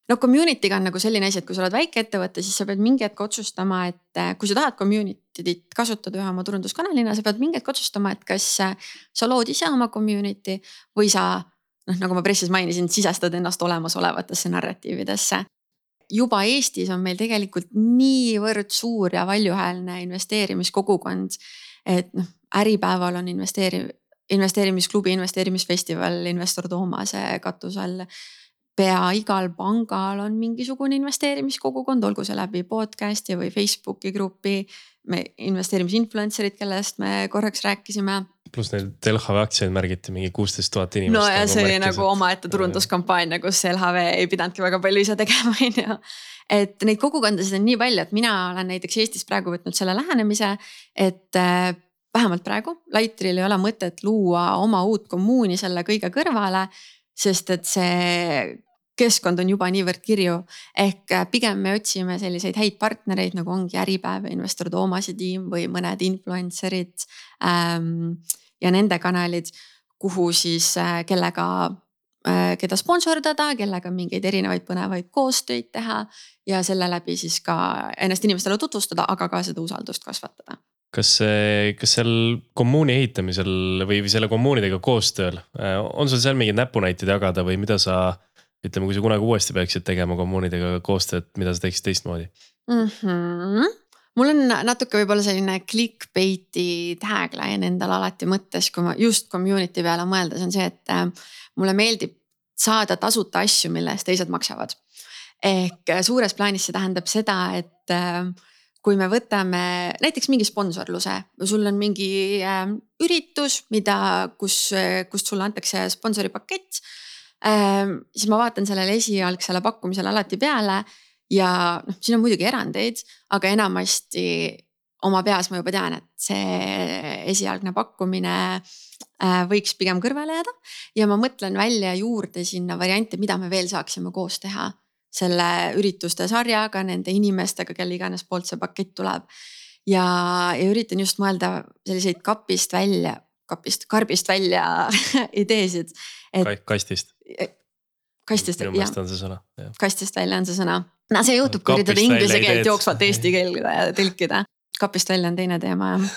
no community'ga on nagu selline asi, et kui sa oled väikeettevõte, siis sa pead mingi hetk otsustama, et äh, kui sa tahad community't kasutada ühe oma turunduskanalina, sa pead mingi hetk otsustama, et kas äh, sa lood ise oma community või sa noh, nagu ma pressis mainisin, sisestad ennast olemasolevatesse narratiividesse. juba Eestis on meil tegelikult niivõrd suur ja valjuhäälne investeerimiskogukond, et noh, Äripäeval on investeeri-, investeerimisklubi, investeerimisfestival investor Toomase katuse all pea igal pangal on mingisugune investeerimiskogukond, olgu see läbi podcast'i või Facebooki grupi. me investeerimisinfluencer'id, kellest me korraks rääkisime. pluss neid LHV aktsiaid märgiti mingi kuusteist tuhat inimest. no ja nagu see oli nagu omaette turunduskampaania, kus LHV ei pidanudki väga palju ise tegema, on ju. et neid kogukondasid on nii palju, et mina olen näiteks Eestis praegu võtnud selle lähenemise, et äh, vähemalt praegu Lightril ei ole mõtet luua oma uut kommuuni selle kõige kõrvale sest et see keskkond on juba niivõrd kirju. ehk äh, pigem me otsime selliseid häid partnereid, nagu ongi Äripäev ja investor Toomase tiim või mõned influencer'id ähm,. ja nende kanalid, kuhu siis äh,, kellega äh,, keda sponsordada, kellega mingeid erinevaid põnevaid koostöid teha. ja selle läbi siis ka ennast inimestele tutvustada, aga ka seda usaldust kasvatada kas, kas seal kommuuni ehitamisel või, või selle kommuunidega koostööl äh, on sul seal mingeid näpunäiteid jagada või mida sa ütleme, kui sa kunagi uuesti peaksid tegema kommuunidega koostööd, mida sa teeksid teistmoodi mm? -hmm. mul on natuke võib-olla selline clickbait'i tagline endal alati mõttes, kui ma just community peale mõelda, see on see, et äh, mulle meeldib saada tasuta asju, mille eest teised maksavad. ehk äh, suures plaanis see tähendab seda, et kui me võtame näiteks mingi sponsorluse, sul on mingi äh, üritus, mida, kus, kust sulle antakse sponsoripakett Ehm, siis ma vaatan sellele esialgsele pakkumisele alati peale ja noh, siin on muidugi erandeid, aga enamasti oma peas ma juba tean, et see esialgne pakkumine äh, võiks pigem kõrvale jääda. ja ma mõtlen välja juurde sinna variante, mida me veel saaksime koos teha selle ürituste sarjaga, nende inimestega, kelle iganes poolt see pakett tuleb. ja, ja üritan just mõelda selliseid kapist välja, kapist, karbist välja ideesid et.... kastist. kastist, jah. minu meelest on see sõna. kastist välja on see sõna. no see juhtub, kui üritada inglise keelt jooksvalt eesti keelde tõlkida. kapist välja on teine teema jah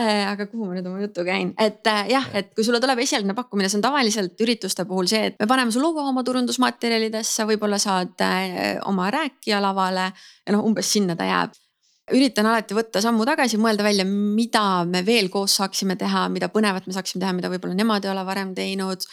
aga kuhu ma nüüd oma jutu käin, et äh, jah, et kui sulle tuleb esialgne pakkumine, see on tavaliselt ürituste puhul see, et me paneme su logo oma turundusmaterjalidesse, võib-olla saad äh, oma rääkija lavale ja noh, umbes sinna ta jääb üritan alati võtta sammu tagasi, mõelda välja, mida me veel koos saaksime teha, mida põnevat me saaksime teha, mida võib-olla nemad ei ole varem teinud.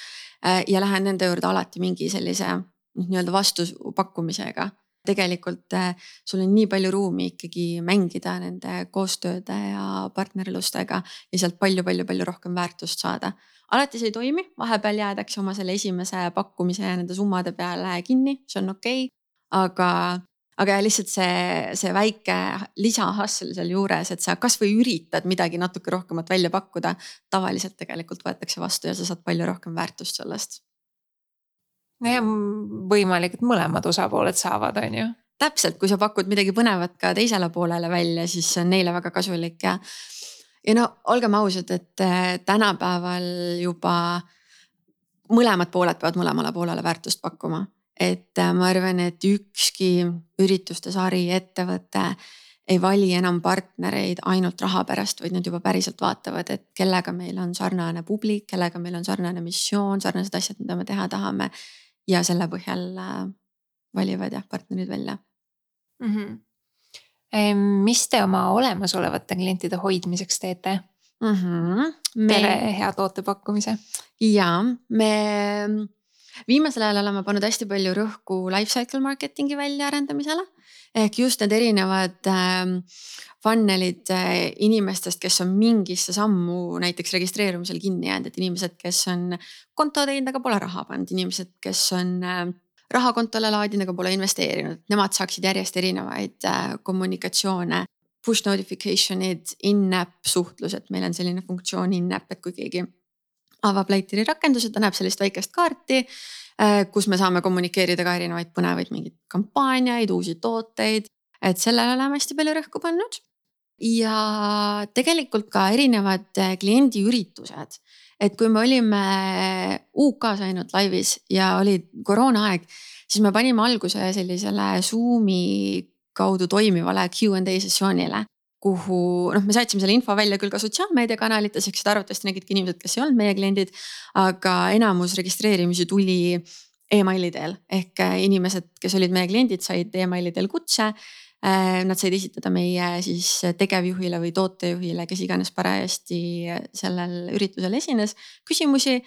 Äh, ja lähen nende juurde alati mingi sellise noh, nii-öelda vastupakkumisega. Tegelikult äh, sul on nii palju ruumi ikkagi mängida nende koostööde ja partnerlustega ja sealt palju-palju-palju rohkem väärtust saada. alati see ei toimi, vahepeal jäädakse oma selle esimese pakkumise ja nende summade peale kinni, see on okei okay aga aga lihtsalt see, see väike lisahustle sealjuures, et sa kasvõi üritad midagi natuke rohkemat välja pakkuda. tavaliselt tegelikult võetakse vastu ja sa saad palju rohkem väärtust sellest. Nojah, võimalik, et mõlemad osapooled saavad, on ju. täpselt, kui sa pakud midagi põnevat ka teisele poolele välja, siis see on neile väga kasulik ja. ja no olgem ausad, et äh, tänapäeval juba mõlemad pooled peavad mõlemale poolele väärtust pakkuma et äh, ma arvan, et ükski ürituste sari, ettevõte ei vali enam partnereid ainult raha pärast, vaid nad juba päriselt vaatavad, et kellega meil on sarnane publik, kellega meil on sarnane missioon, sarnased asjad, mida me teha tahame. Ja selle põhjal äh, valivad jah partnerid välja mm. -hmm. mis te oma olemasolevate klientide hoidmiseks teete mm? -hmm. Me... peale hea toote pakkumise. ja me viimasel ajal oleme pannud hästi palju rõhku life cycle marketing'i väljaarendamisele. ehk just need erinevad äh, funnel'id äh, inimestest, kes on mingisse sammu näiteks registreerumisel kinni jäänud, et inimesed, kes on konto teinud, aga pole raha pannud, inimesed, kes on äh, raha kontole laadinud, aga pole investeerinud, nemad saaksid järjest erinevaid äh, kommunikatsioone. Push notification'id, in-app suhtlus, et meil on selline funktsioon in-app, et kui keegi avab Lighteri rakenduse, ta näeb sellist väikest kaarti. kus me saame kommunikeerida ka erinevaid põnevaid mingeid kampaaniaid, uusi tooteid, et sellele oleme hästi palju rõhku pannud. ja tegelikult ka erinevad kliendiüritused, et kui me olime UK-s ainult laivis ja oli koroonaaeg, siis me panime alguse sellisele Zoom'i kaudu toimivale Q and A sessioonile kuhu noh, me saatsime selle info välja küll ka sotsiaalmeediakanalites, eks seda arvatavasti nägid ka inimesed, kes ei olnud meie kliendid. aga enamus registreerimisi tuli emaili teel ehk äh, inimesed, kes olid meie kliendid, said emaili teel kutse. Äh, nad said esitada meie siis tegevjuhile või tootejuhile, kes iganes parajasti sellel üritusel esines, küsimusi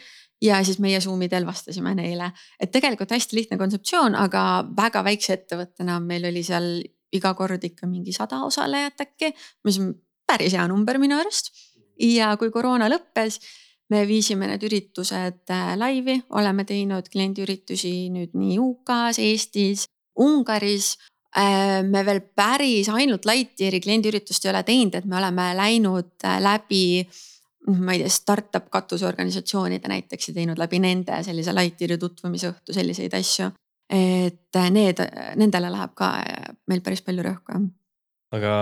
ja siis meie Zoom'i teel vastasime neile, et tegelikult hästi lihtne kontseptsioon, aga väga väikse ettevõttena meil oli seal iga kord ikka mingi sada osalejat äkki, mis on päris hea number minu arust. ja kui koroona lõppes, me viisime need üritused äh, laivi, oleme teinud kliendiüritusi nüüd nii UK-s, Eestis, Ungaris. Äh, me veel päris ainult Lightyeari kliendiüritust ei ole teinud, et me oleme läinud äh, läbi noh, ma ei tea, startup katusorganisatsioonide näiteks ja teinud läbi nende sellise Lightyeari tutvumisõhtu, selliseid asju et need, nendele läheb ka meil päris palju rõhku jah aga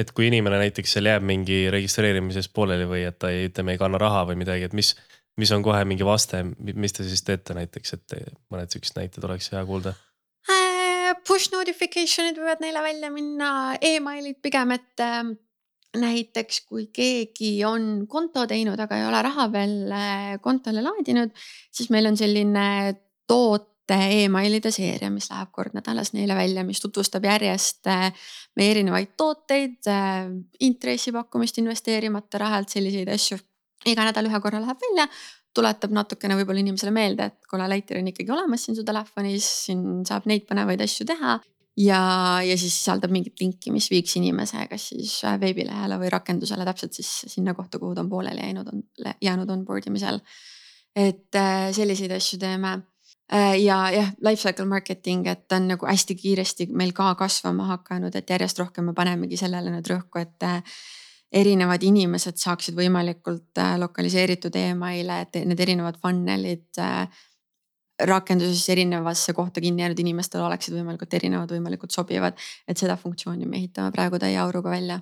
et kui inimene näiteks seal jääb mingi registreerimises pooleli või et ta ei, ütleme, ei kanna raha või midagi, et mis, mis on kohe mingi vaste, mis te siis teete näiteks, et mõned siuksed näited oleks hea kuulda? Äh, push notification'id võivad neile välja minna e, emailid pigem, et ähm, näiteks kui keegi on konto teinud, aga ei ole raha veel äh, kontole laadinud, siis meil on selline toot emailide seeria, mis läheb kord nädalas neile välja, mis tutvustab järjest äh, meie erinevaid tooteid, äh, intressipakkumist investeerimata rahalt, selliseid asju. iga nädal ühe korra läheb välja, tuletab natukene võib-olla inimesele meelde, et kuule, Lightyear on ikkagi olemas siin su telefonis, siin saab neid põnevaid asju teha ja, ja siis sisaldab mingit linki, mis viiks inimese kas siis äh, veebilehele või rakendusele täpselt siis sinna kohta, kuhu ta on pooleli jäänud, on jäänud onboard imisel. et selliseid asju teeme Äh, ja jah, lifecycle marketing, et on nagu hästi kiiresti meil ka kasvama hakanud, et järjest rohkem me panemegi sellele nüüd rõhku, et äh, erinevad inimesed saaksid võimalikult äh, lokaliseeritud email'e, et need erinevad funnel'id rakenduses erinevasse kohta kinni jäänud inimestel oleksid võimalikult erinevad, võimalikult sobivad. et seda funktsiooni me ehitame praegu täie auruga välja.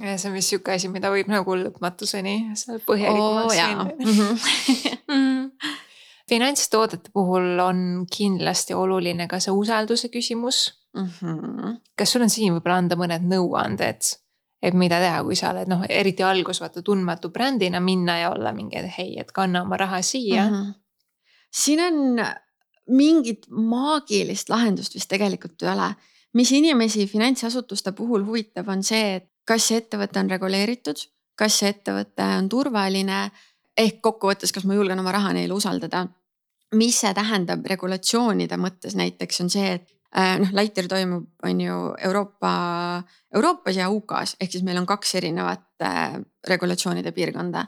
ja see on vist sihuke asi, mida võib nagu lõpmatuseni seal põhjalikumaks oh, finantstoodete puhul on kindlasti oluline ka see usalduse küsimus mm. -hmm. kas sul on siin võib-olla anda mõned nõuanded, et mida teha, kui sa oled noh, eriti algus vaata tundmatu brändina minna ja olla mingi, et hei, et kanna oma raha siia mm. -hmm. siin on mingit maagilist lahendust vist tegelikult ei ole. mis inimesi finantsasutuste puhul huvitab, on see, et kas see ettevõte on reguleeritud, kas see ettevõte on turvaline ehk kokkuvõttes, kas ma julgen oma raha neile usaldada. mis see tähendab regulatsioonide mõttes näiteks on see, et äh, noh, Lightyear toimub, on ju Euroopa, Euroopas ja UK-s ehk siis meil on kaks erinevat äh, regulatsioonide piirkonda.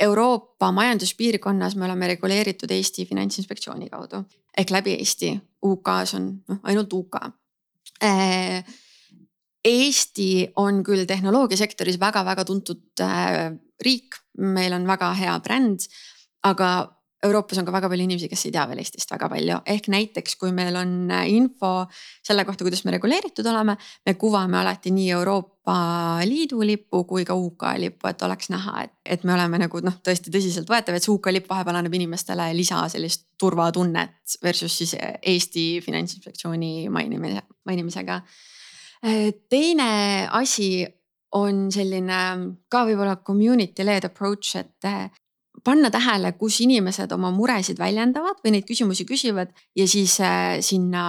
Euroopa majanduspiirkonnas me oleme reguleeritud Eesti Finantsinspektsiooni kaudu ehk läbi Eesti, UK-s on noh ainult UK äh, Eesti on küll tehnoloogiasektoris väga-väga tuntud äh, riik, meil on väga hea bränd, aga Euroopas on ka väga palju inimesi, kes ei tea veel Eestist väga palju, ehk näiteks kui meil on äh, info selle kohta, kuidas me reguleeritud oleme, me kuvame alati nii Euroopa Liidu lipu kui ka UK lipu, et oleks näha, et, et me oleme nagu noh, tõesti tõsiseltvõetav, et see UK lipp vahepeal annab inimestele lisa sellist turvatunnet versus siis Eesti Finantsinspektsiooni mainimise, mainimisega. Äh, teine asi on selline ka võib-olla community led approach, et äh, panna tähele, kus inimesed oma muresid väljendavad või neid küsimusi küsivad ja siis äh, sinna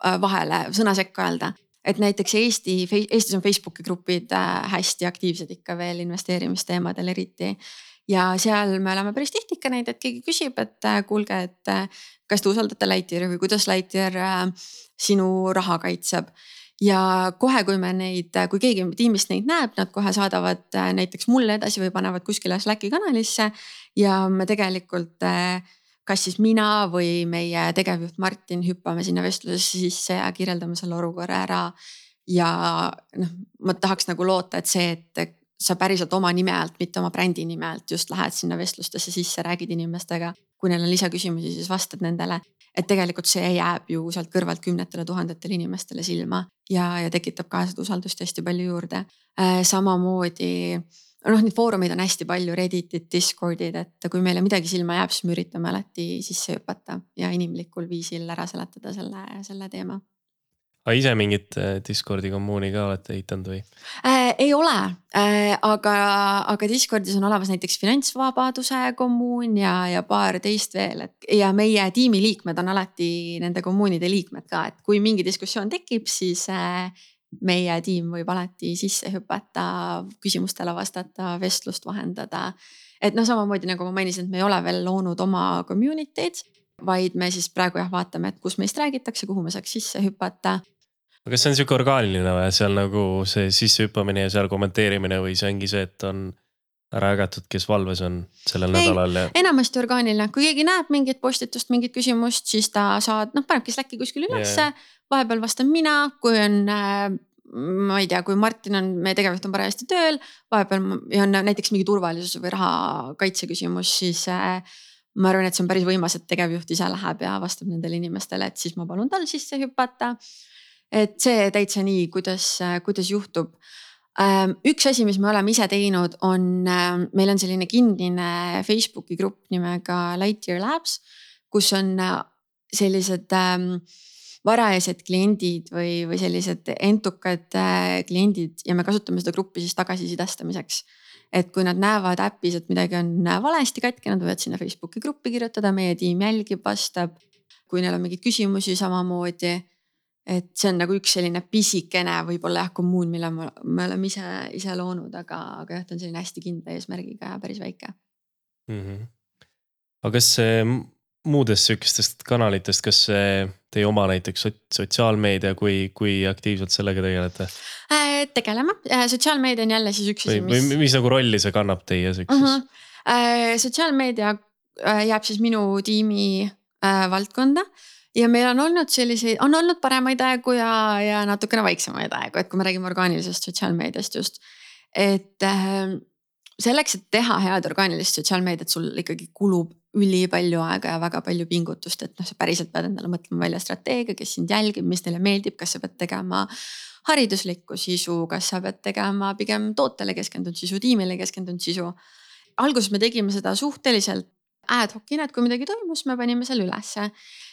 vahele sõna sekka öelda. et näiteks Eesti, Eestis on Facebooki grupid hästi aktiivsed ikka veel investeerimisteemadel eriti ja seal me oleme päris tihti ikka näinud, et keegi küsib, et kuulge, et kas te usaldate Lightyeari või kuidas Lightyear sinu raha kaitseb ja kohe, kui me neid, kui keegi tiimist neid näeb, nad kohe saadavad äh, näiteks mulle edasi või panevad kuskile Slacki kanalisse. ja me tegelikult, äh, kas siis mina või meie tegevjuht Martin hüppame sinna vestlusesse sisse ja kirjeldame selle olukorra ära. ja noh, ma tahaks nagu loota, et see, et sa päriselt oma nime alt, mitte oma brändi nime alt just lähed sinna vestlustesse sisse, räägid inimestega. kui neil on lisaküsimusi, siis vastad nendele. Et tegelikult see jääb ju sealt kõrvalt kümnetele tuhandetele inimestele silma ja, ja tekitab ka seda usaldust hästi palju juurde. Äh, samamoodi noh, neid foorumeid on hästi palju, Redditid, Discordid, et kui meile midagi silma jääb, siis me üritame alati sisse hüpata ja inimlikul viisil ära seletada selle, selle teema aga ise mingit äh, Discordi kommuuni ka olete ehitanud või äh,? Ei ole äh,, aga, aga Discordis on olemas näiteks finantsvabaduse kommuun ja, ja paar teist veel, et ja meie tiimi liikmed on alati nende kommuunide liikmed ka, et kui mingi diskussioon tekib, siis äh, meie tiim võib alati sisse hüpata, küsimustele vastata, vestlust vahendada. et noh, samamoodi nagu ma mainisin, et me ei ole veel loonud oma community'd vaid me siis praegu jah vaatame, et kus meist räägitakse, kuhu me saaks sisse hüpata. Aga kas see on sihuke orgaaniline või seal nagu see sissehüppamine ja seal kommenteerimine või see ongi see, et on ära jagatud, kes valves on sellel ei, nädalal ja? enamasti orgaaniline, kui keegi näeb mingit postitust, mingit küsimust, siis ta saad, noh panebki Slacki kuskil ülesse yeah., vahepeal vastan mina, kui on äh, ma ei tea, kui Martin on, meie tegevjuht on parajasti tööl, vahepeal on näiteks mingi turvalisuse või rahakaitse küsimus, siis äh, ma arvan, et see on päris võimas, et tegevjuht ise läheb ja vastab nendele inimestele, et siis ma palun tal sisse hüpata. Et see täitsa nii, kuidas, kuidas juhtub. Ähm, üks asi, mis me oleme ise teinud, on, ähm, meil on selline kinnine Facebooki grupp nimega Lightyear Labs, kus on äh, sellised ähm, varajased kliendid või, või sellised entukad äh, kliendid ja me kasutame seda gruppi siis tagasisidestamiseks et kui nad näevad äpis, et midagi on valesti katki, nad võivad sinna Facebooki gruppi kirjutada, meie tiim jälgib, vastab. kui neil on mingeid küsimusi samamoodi. Et see on nagu üks selline pisikene võib-olla jah kommuun, mille me, me oleme ise, ise loonud, aga, aga jah, ta on selline hästi kindla eesmärgiga ja päris väike mm. -hmm. aga kas muudest sihukestest kanalitest, kas teie oma näiteks sotsiaalmeedia, kui, kui aktiivselt sellega tegelete äh,? tegeleme, äh, sotsiaalmeedia on jälle siis üks asi, mis. või mis nagu rolli see kannab teie sihukeses uh? -huh. Äh, sotsiaalmeedia äh, jääb siis minu tiimi äh, valdkonda ja meil on olnud selliseid, on olnud paremaid aegu ja, ja natukene vaiksemaid aegu, et kui me räägime orgaanilisest sotsiaalmeediast just. et äh, selleks, et teha head orgaanilist sotsiaalmeediat, sul ikkagi kulub ülipalju aega ja väga palju pingutust, et noh, sa päriselt pead endale mõtlema välja strateegia, kes sind jälgib, mis neile meeldib, kas sa pead tegema hariduslikku sisu, kas sa pead tegema pigem tootele keskendunud sisu, tiimile keskendunud sisu. alguses me tegime seda suhteliselt ad hoc'ina, et kui midagi toimus, me panime selle ülesse.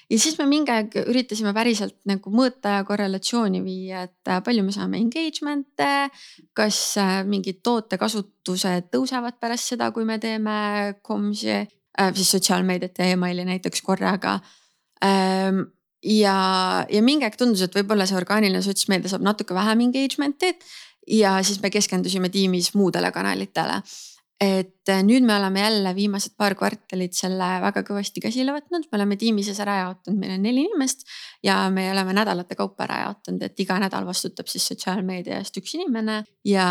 ja siis me mingi aeg üritasime päriselt nagu mõõta ja korrelatsiooni viia, et palju me saame engagement'e. kas mingid tootekasutused tõusevad pärast seda, kui me teeme coms'i äh, siis sotsiaalmeediat ja emaili näiteks korraga ähm,. ja, ja mingi aeg tundus, et võib-olla see orgaaniline sotsmeedia saab natuke vähem engagement'i. ja siis me keskendusime tiimis muudele kanalitele et äh, nüüd me oleme jälle viimased paar kvartalit selle väga kõvasti käsile võtnud, me oleme tiimi sees ära jaotanud, meil on neli inimest. ja me oleme nädalate kaupa ära jaotanud, et iga nädal vastutab siis sotsiaalmeedia eest üks inimene. ja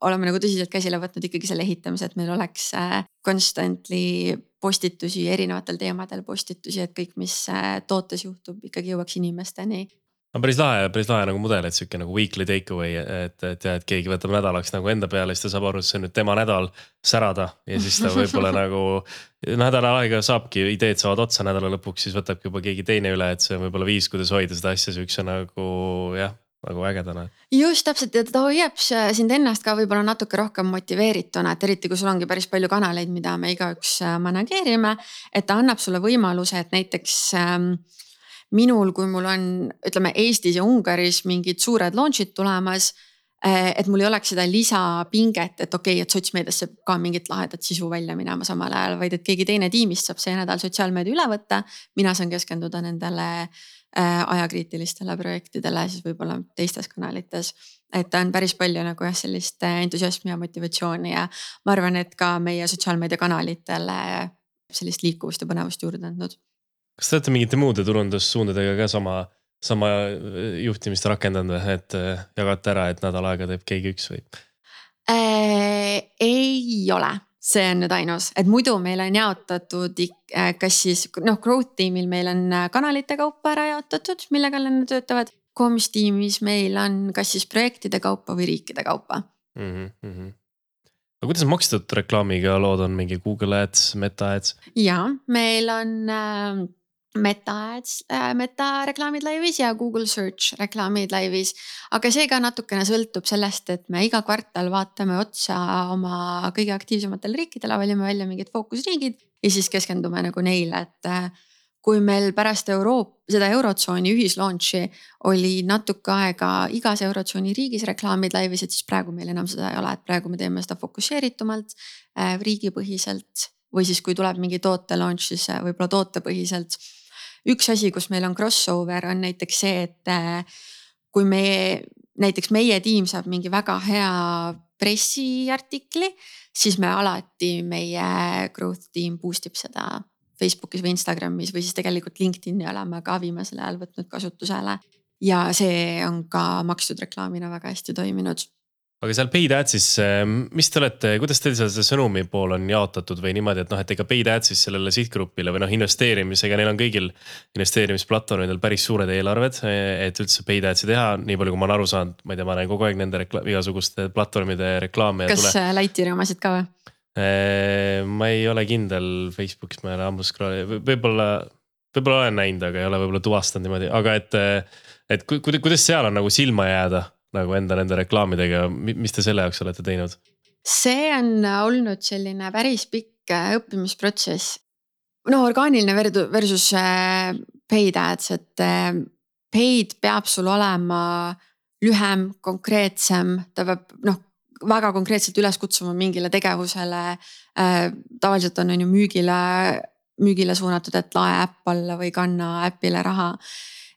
oleme nagu tõsiselt käsile võtnud ikkagi selle ehitamise, et meil oleks äh, constantly postitusi erinevatel teemadel postitusi, et kõik, mis äh, tootes juhtub, ikkagi jõuaks inimesteni on päris lahe, päris lahe nagu mudel, et sihuke nagu weekly take away, et, et jah, et keegi võtab nädalaks nagu enda peale, siis ta saab aru, et see on nüüd tema nädal särada. ja siis ta võib-olla nagu nädal aega saabki, ideed saavad otsa nädala lõpuks, siis võtabki juba keegi teine üle, et see on võib-olla viis, kuidas hoida seda asja sihukese nagu jah nagu ägedana. just täpselt ja ta hoiab sind ennast ka võib-olla natuke rohkem motiveerituna, et eriti kui sul ongi päris palju kanaleid, mida me igaüks äh, manageerime. et ta annab sulle võimaluse, et näiteks ähm, minul, kui mul on, ütleme Eestis ja Ungaris mingid suured launch'id tulemas eh, et mul ei oleks seda lisapinget, et okei okay,, et sotsmeediasse ka mingit lahedat sisu välja minema samal ajal, vaid et keegi teine tiimist saab see nädal sotsiaalmeedia üle võtta. mina saan keskenduda nendele äh, ajakriitilistele projektidele siis võib-olla teistes kanalites. et ta on päris palju nagu jah, sellist eh, entusiasmi ja motivatsiooni ja ma arvan, et ka meie sotsiaalmeedia kanalitele sellist liikuvust ja põnevust juurde andnud kas te olete mingite muude turundussuundadega ka sama, sama äh, juhtimist rakendanud või, et äh, jagate ära, et nädal aega teeb keegi üks või äh,? ei ole, see on nüüd ainus, et muidu meil on jaotatud äh, kas siis noh, growth tiimil meil on kanalite kaupa ära jaotatud, mille kallal nad töötavad. Comms tiimis meil on kas siis projektide kaupa või riikide kaupa mm. -hmm. aga kuidas makstud reklaamiga lood on, mingi Google Ads, Meta Ads? ja meil on äh, Meta Ads äh,, Meta reklaamid laivis ja Google Search reklaamid laivis. aga see ka natukene sõltub sellest, et me iga kvartal vaatame otsa oma kõige aktiivsematele riikidele, valime välja mingid fookusriigid ja siis keskendume nagu neile, et äh, kui meil pärast Euroop-, seda eurotsooni ühislaunch'i oli natuke aega igas eurotsooni riigis reklaamid laivis, et siis praegu meil enam seda ei ole, et praegu me teeme seda fokusseeritumalt äh,, riigipõhiselt. või siis, kui tuleb mingi toote launch, siis võib-olla tootepõhiselt. Üks asi, kus meil on crossover on näiteks see, et äh, kui me, näiteks meie tiim saab mingi väga hea pressiartikli, siis me alati, meie growth tiim boost ib seda Facebookis või Instagramis või siis tegelikult LinkedIn'i oleme ka viimasel ajal võtnud kasutusele. ja see on ka makstud reklaamina väga hästi toiminud aga seal paid ads'is, mis te olete, kuidas teil seal see sõnumi pool on jaotatud või niimoodi, et noh, et ega paid ads'is sellele sihtgrupile või noh, investeerimisega, neil on kõigil investeerimisplatvormidel päris suured eelarved, et üldse paid ads'i teha, nii palju, kui ma olen aru saanud, ma ei tea, ma näen kogu aeg nende igasuguste platvormide reklaame. kas tule... Lightyeari omasid ka või? ma ei ole kindel Facebookis, ma ei ole ammu scroll'i, võib-olla, võib-olla olen näinud, aga ei ole võib-olla tuvastanud niimoodi, aga et, et kuidas seal on nagu silma jääda nagu enda nende reklaamidega, mis te selle jaoks olete teinud? see on olnud selline päris pikk äh, õppimisprotsess. no orgaaniline versus äh, paid ads, et äh, paid peab sul olema lühem, konkreetsem, ta peab noh väga konkreetselt üles kutsuma mingile tegevusele tavaliselt on, on ju müügile, müügile suunatud, et lae äpp alla või kanna äpile raha.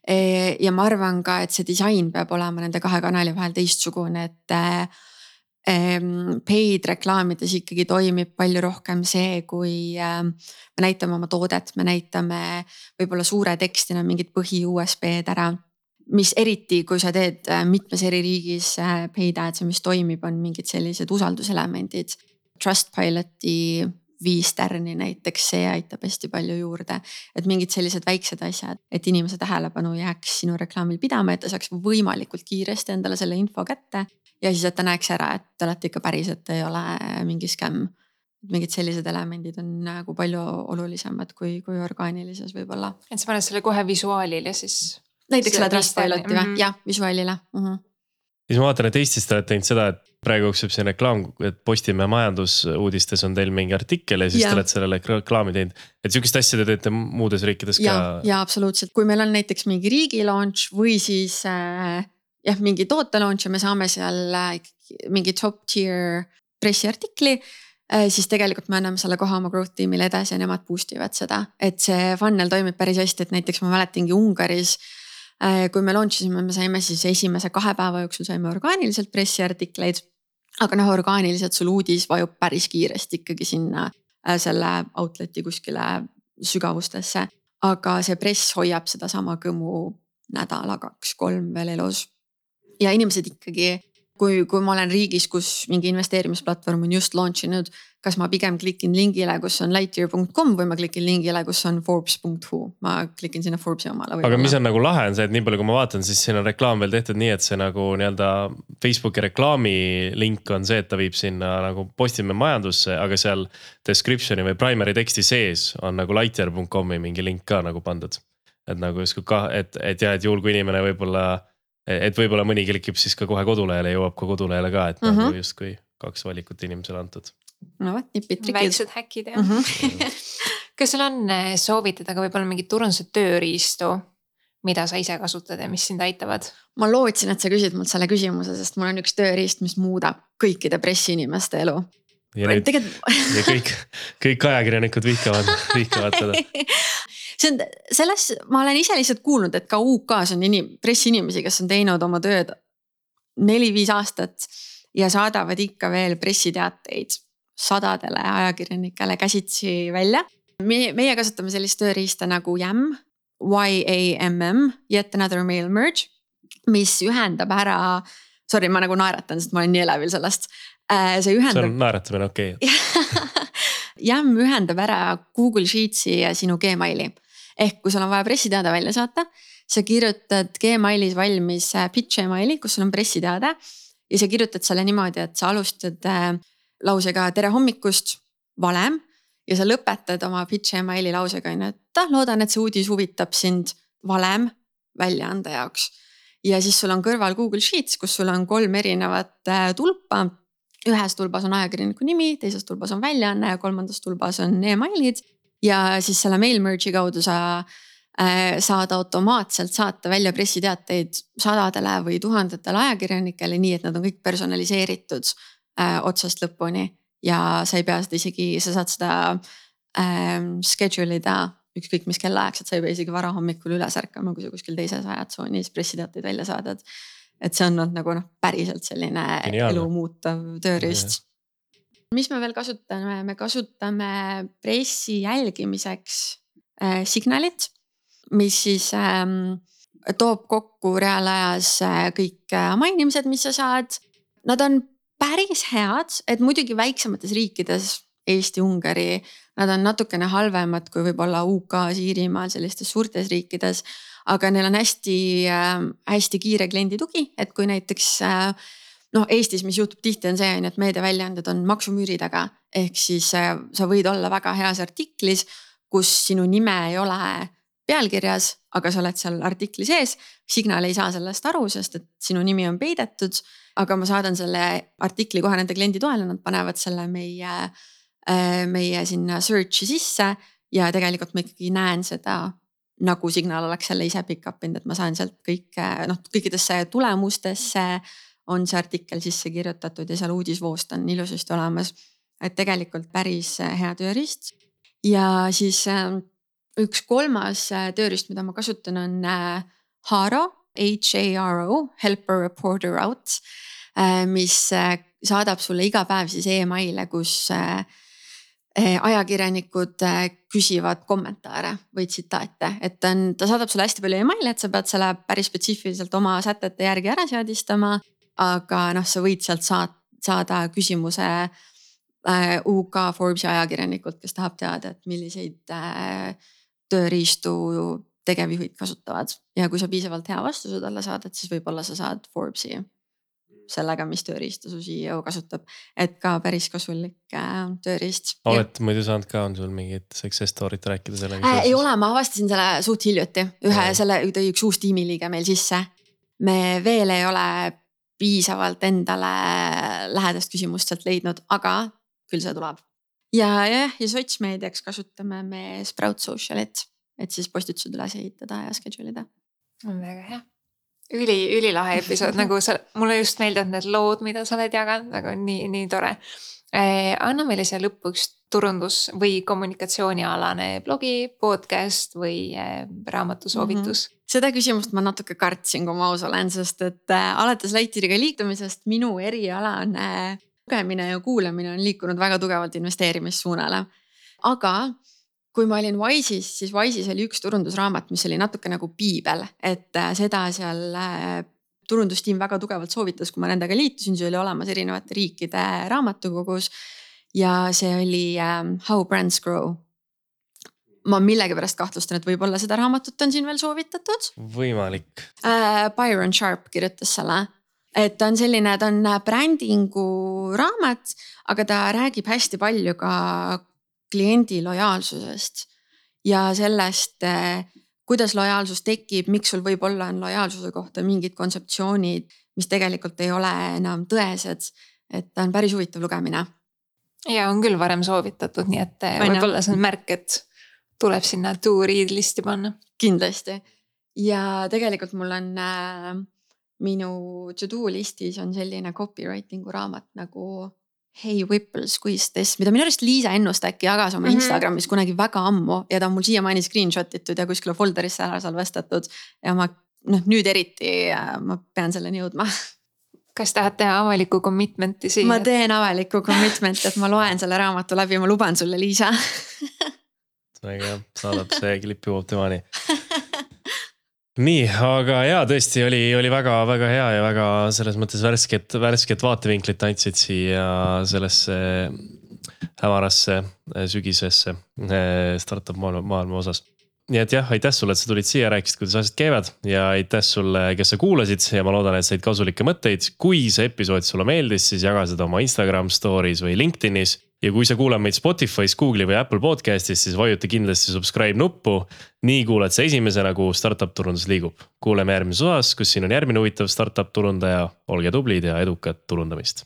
Ja ma arvan ka, et see disain peab olema nende kahe kanali vahel teistsugune, et äh, paid reklaamides ikkagi toimib palju rohkem see, kui me näitame oma toodet, me näitame võib-olla suure tekstina mingid põhi USB-d ära mis eriti, kui sa teed äh, mitmes eri riigis paid ads'e, mis toimib, on mingid sellised usalduselemendid. Trustpiloti viis tärni näiteks, see aitab hästi palju juurde. et mingid sellised väiksed asjad, et inimese tähelepanu jääks sinu reklaamil pidama, et ta saaks võimalikult kiiresti endale selle info kätte. ja siis, et ta näeks ära, et te olete ikka päris, et ei ole mingi skämm. mingid sellised elemendid on nagu palju olulisemad kui, kui orgaanilises võib-olla. et sa paned selle kohe visuaalile siis näiteks selle Trustpiloti või mm -hmm. jah, visuaalile mm. -hmm. siis ma vaatan, et Eestis te olete teinud seda, et praegu jookseb siin reklaam, et Postimehe majandusuudistes on teil mingi artikkel ja siis ja. te olete sellele reklaami teinud. et sihukest asja te teete muudes riikides ja, ka? ja absoluutselt, kui meil on näiteks mingi riigi launch või siis äh, jah, mingi toote launch ja me saame seal äh, mingi top tier pressiartikli äh, siis tegelikult me anname selle kohe oma growth tiimile edasi ja nemad boost ivad seda, et see funnel toimib päris hästi, et näiteks ma mäletangi Ungaris Äh, kui me launch isime, me saime siis esimese kahe päeva jooksul saime orgaaniliselt pressiartikleid. Aga noh, orgaaniliselt sul uudis vajub päris kiiresti ikkagi sinna äh, selle outlet'i kuskile sügavustesse. aga see press hoiab sedasama kõmu nädala, kaks-kolm veel elus. ja inimesed ikkagi kui, kui ma olen riigis, kus mingi investeerimisplatvorm on just launch inud, kas ma pigem klikin lingile, kus on lightyear.com või ma klikin lingile, kus on forbes.hu, ma klikin sinna Forbesi omale. aga mis on nagu lahe, on see, et nii palju, kui ma vaatan, siis siin on reklaam veel tehtud nii, et see nagu nii-öelda Facebooki reklaami link on see, et ta viib sinna nagu Postimehe majandusse, aga seal description'i või primary teksti sees on nagu lightyear.com'i mingi link ka nagu pandud. et nagu justkui ka, et, et jah, et juhul kui inimene võib-olla et võib-olla mõni klikib siis ka kohe kodulehele, jõuab ka kodulehele ka, et mm -hmm. nagu justkui kaks valikut inimesele antud. no vot, nipid-trikid. väiksed häkid jah mm. -hmm. kas sul on eh, soovitada ka võib-olla mingeid turunduse tööriistu, mida sa ise kasutad ja mis sind aitavad? ma lootsin, et sa küsid mult selle küsimuse, sest mul on üks tööriist, mis muudab kõikide pressiinimeste elu. ja, nüüd, tegelikult... ja kõik, kõik ajakirjanikud vihkavad, vihkavad seda see on selles, ma olen ise lihtsalt kuulnud, et ka UK-s on inim-, pressiinimesi, kes on teinud oma tööd neli-viis aastat ja saadavad ikka veel pressiteateid sadadele ajakirjanikele käsitsi välja. meie, meie kasutame sellist tööriista nagu YAM, Y-A-M-M, Yet Another Mail Merge, mis ühendab ära, sorry, ma nagu naeratan, sest ma olen nii elevil sellest. Äh, see ühendab. see on naeratamine okei okay. YAM ühendab ära Google Sheets'i ja sinu Gmaili ehk kui sul on vaja pressiteade välja saata, sa kirjutad Gmailis valmis äh, pitch emaili, kus sul on pressiteade. ja sa kirjutad selle niimoodi, et sa alustad äh, lausega tere hommikust, valem. ja sa lõpetad oma pitch emaili lausega on ju, et ah, loodan, et see uudis huvitab sind, valem väljaande jaoks. ja siis sul on kõrval Google Sheets, kus sul on kolm erinevat äh, tulpa. ühes tulbas on ajakirjaniku nimi, teises tulbas on väljaanne ja kolmandas tulbas on emailid. Ja siis selle mail merge'i kaudu sa Äh, saada automaatselt saata välja pressiteateid sadadele või tuhandetele ajakirjanikele, nii et nad on kõik personaliseeritud äh, otsast lõpuni. ja sa ei pea seda isegi, sa saad seda ähm, schedule ida ükskõik mis kellaajaks, et sa ei pea isegi varahommikul üles ärkama, kui sa kuskil teises ajatsoonis pressiteateid välja saadad. et see on olnud nagu noh, päriselt selline Geniaalne. elu muutev tööriist. Mis me veel kasutame, me kasutame pressi jälgimiseks äh, signalit mis siis ähm, toob kokku reaalajas äh, kõik äh, mainimised, mis sa saad. Nad on päris head, et muidugi väiksemates riikides, Eesti, Ungari, nad on natukene halvemad kui võib-olla UK, Iirimaal, sellistes suurtes riikides. aga neil on hästi äh,, hästi kiire kliendi tugi, et kui näiteks äh, noh, Eestis, mis juhtub tihti, on see on ju, et meediaväljaanded on maksumüüri taga. ehk siis äh, sa võid olla väga heas artiklis, kus sinu nime ei ole pealkirjas, aga sa oled seal artikli sees. Signal ei saa sellest aru, sest et sinu nimi on peidetud. aga ma saadan selle artikli kohe nende kliendi toele, nad panevad selle meie, äh, meie sinna search'i sisse ja tegelikult ma ikkagi näen seda nagu Signal oleks selle ise pick up inud, et ma saan sealt kõike noh, kõikidesse tulemustesse on see artikkel sisse kirjutatud ja seal uudisvoost on ilusasti olemas. et tegelikult päris hea tööriist ja siis äh, üks kolmas äh, tööriist, mida ma kasutan, on äh, Haro, H-A-R-O, Helper Reporter Out. Äh, mis saadab sulle iga päev siis email'e, kus ajakirjanikud küsivad kommentaare või tsitaate, et ta on, ta saadab sulle hästi palju email'e, et sa pead selle päris spetsiifiliselt oma sätete järgi ära seadistama. Aga noh, sa võid sealt saad, saada küsimuse UK Forbesi ajakirjanikult, kes tahab teada, et milliseid tööriistu tegevjuhid kasutavad ja kui sa piisavalt hea vastuse talle saadad, siis võib-olla sa saad Forbesi sellega, mis tööriista su CEO kasutab, et ka päris kasulik äh, tööriist. oled muidu saanud ka, on sul mingit success story't rääkida sellega äh,? ei ole, ma avastasin selle suht hiljuti, ühe ja. selle tõi üks uus tiimiliige meil sisse. me veel ei ole piisavalt endale lähedast küsimust sealt leidnud, aga küll see tuleb ja jah, ja sotsmeediaks kasutame me Sprout Socialit, et siis postitused üles ehitada ja schedule ida. on väga hea üli, ülilahe episood nagu sa, mulle just meeldivad need lood, mida sa oled jaganud, nagu nii, nii tore eh,. anna meile siia lõppu üks turundus või kommunikatsioonialane blogi, podcast või eh, raamatusoovitus mm. -hmm seda küsimust ma natuke kartsin, kui ma aus olen, sest et äh, alates Lightyeariga liitumisest minu eriala on äh, lugemine ja kuulamine on liikunud väga tugevalt investeerimissuunale. aga kui ma olin Wise'is, siis Wise'is oli üks turundusraamat, mis oli natuke nagu piibel, et äh, seda seal turundustiim väga tugevalt soovitas, kui ma nendega liitusin, see oli olemas erinevate riikide raamatukogus. ja see oli How brands grow. Ma millegipärast kahtlustan, et võib-olla seda raamatut on siin veel soovitatud. võimalik uh,. Byron Sharp kirjutas selle et ta on selline, ta on brändingu raamat, aga ta räägib hästi palju ka kliendi lojaalsusest ja sellest, eh, kuidas lojaalsus tekib, miks sul võib-olla on lojaalsuse kohta mingid kontseptsioonid, mis tegelikult ei ole enam tõesed. et ta on päris huvitav lugemine. ja on küll varem soovitatud, nii et eh, võib-olla see on märk, et tuleb sinna to read listi panna. kindlasti ja tegelikult mul on äh, minu to do listis on selline copywriting'u raamat nagu Hey Whipple Squeeze This, mida minu arust Liisa Ennust äkki jagas oma mm -hmm. Instagramis kunagi väga ammu ja ta on mul siiamaani screenshot itud ja kuskile folder'isse ära salvestatud. ja ma noh, nüüd eriti äh, ma pean selleni jõudma kas tahad teha avalikku commitment'i siia? ma teen avalikku commitment'i, et ma loen selle raamatu läbi, ma luban sulle, Liisa hea, saadab see klipp jõuab temani nii, aga jaa, tõesti oli, oli väga-väga hea ja väga selles mõttes värsket, värsket vaatevinklit andsid siia sellesse hämarasse sügisesse eh, startup maailma, maailma osas. nii et jah, aitäh sulle, et sa tulid siia, rääkisid, kuidas asjad käivad ja aitäh sulle, kes sa kuulasid ja ma loodan, et said kasulikke mõtteid. kui see episood sulle meeldis, siis jaga seda oma Instagram story's või LinkedInis. Ja kui sa kuulad meid Spotify's, Google'i või Apple podcast'is, siis vajuta kindlasti subscribe nuppu. nii kuuled sa esimesena, kuhu startup turundus liigub. kuuleme järgmises osas, kus siin on järgmine huvitav startup turundaja. olge tublid ja edukat turundamist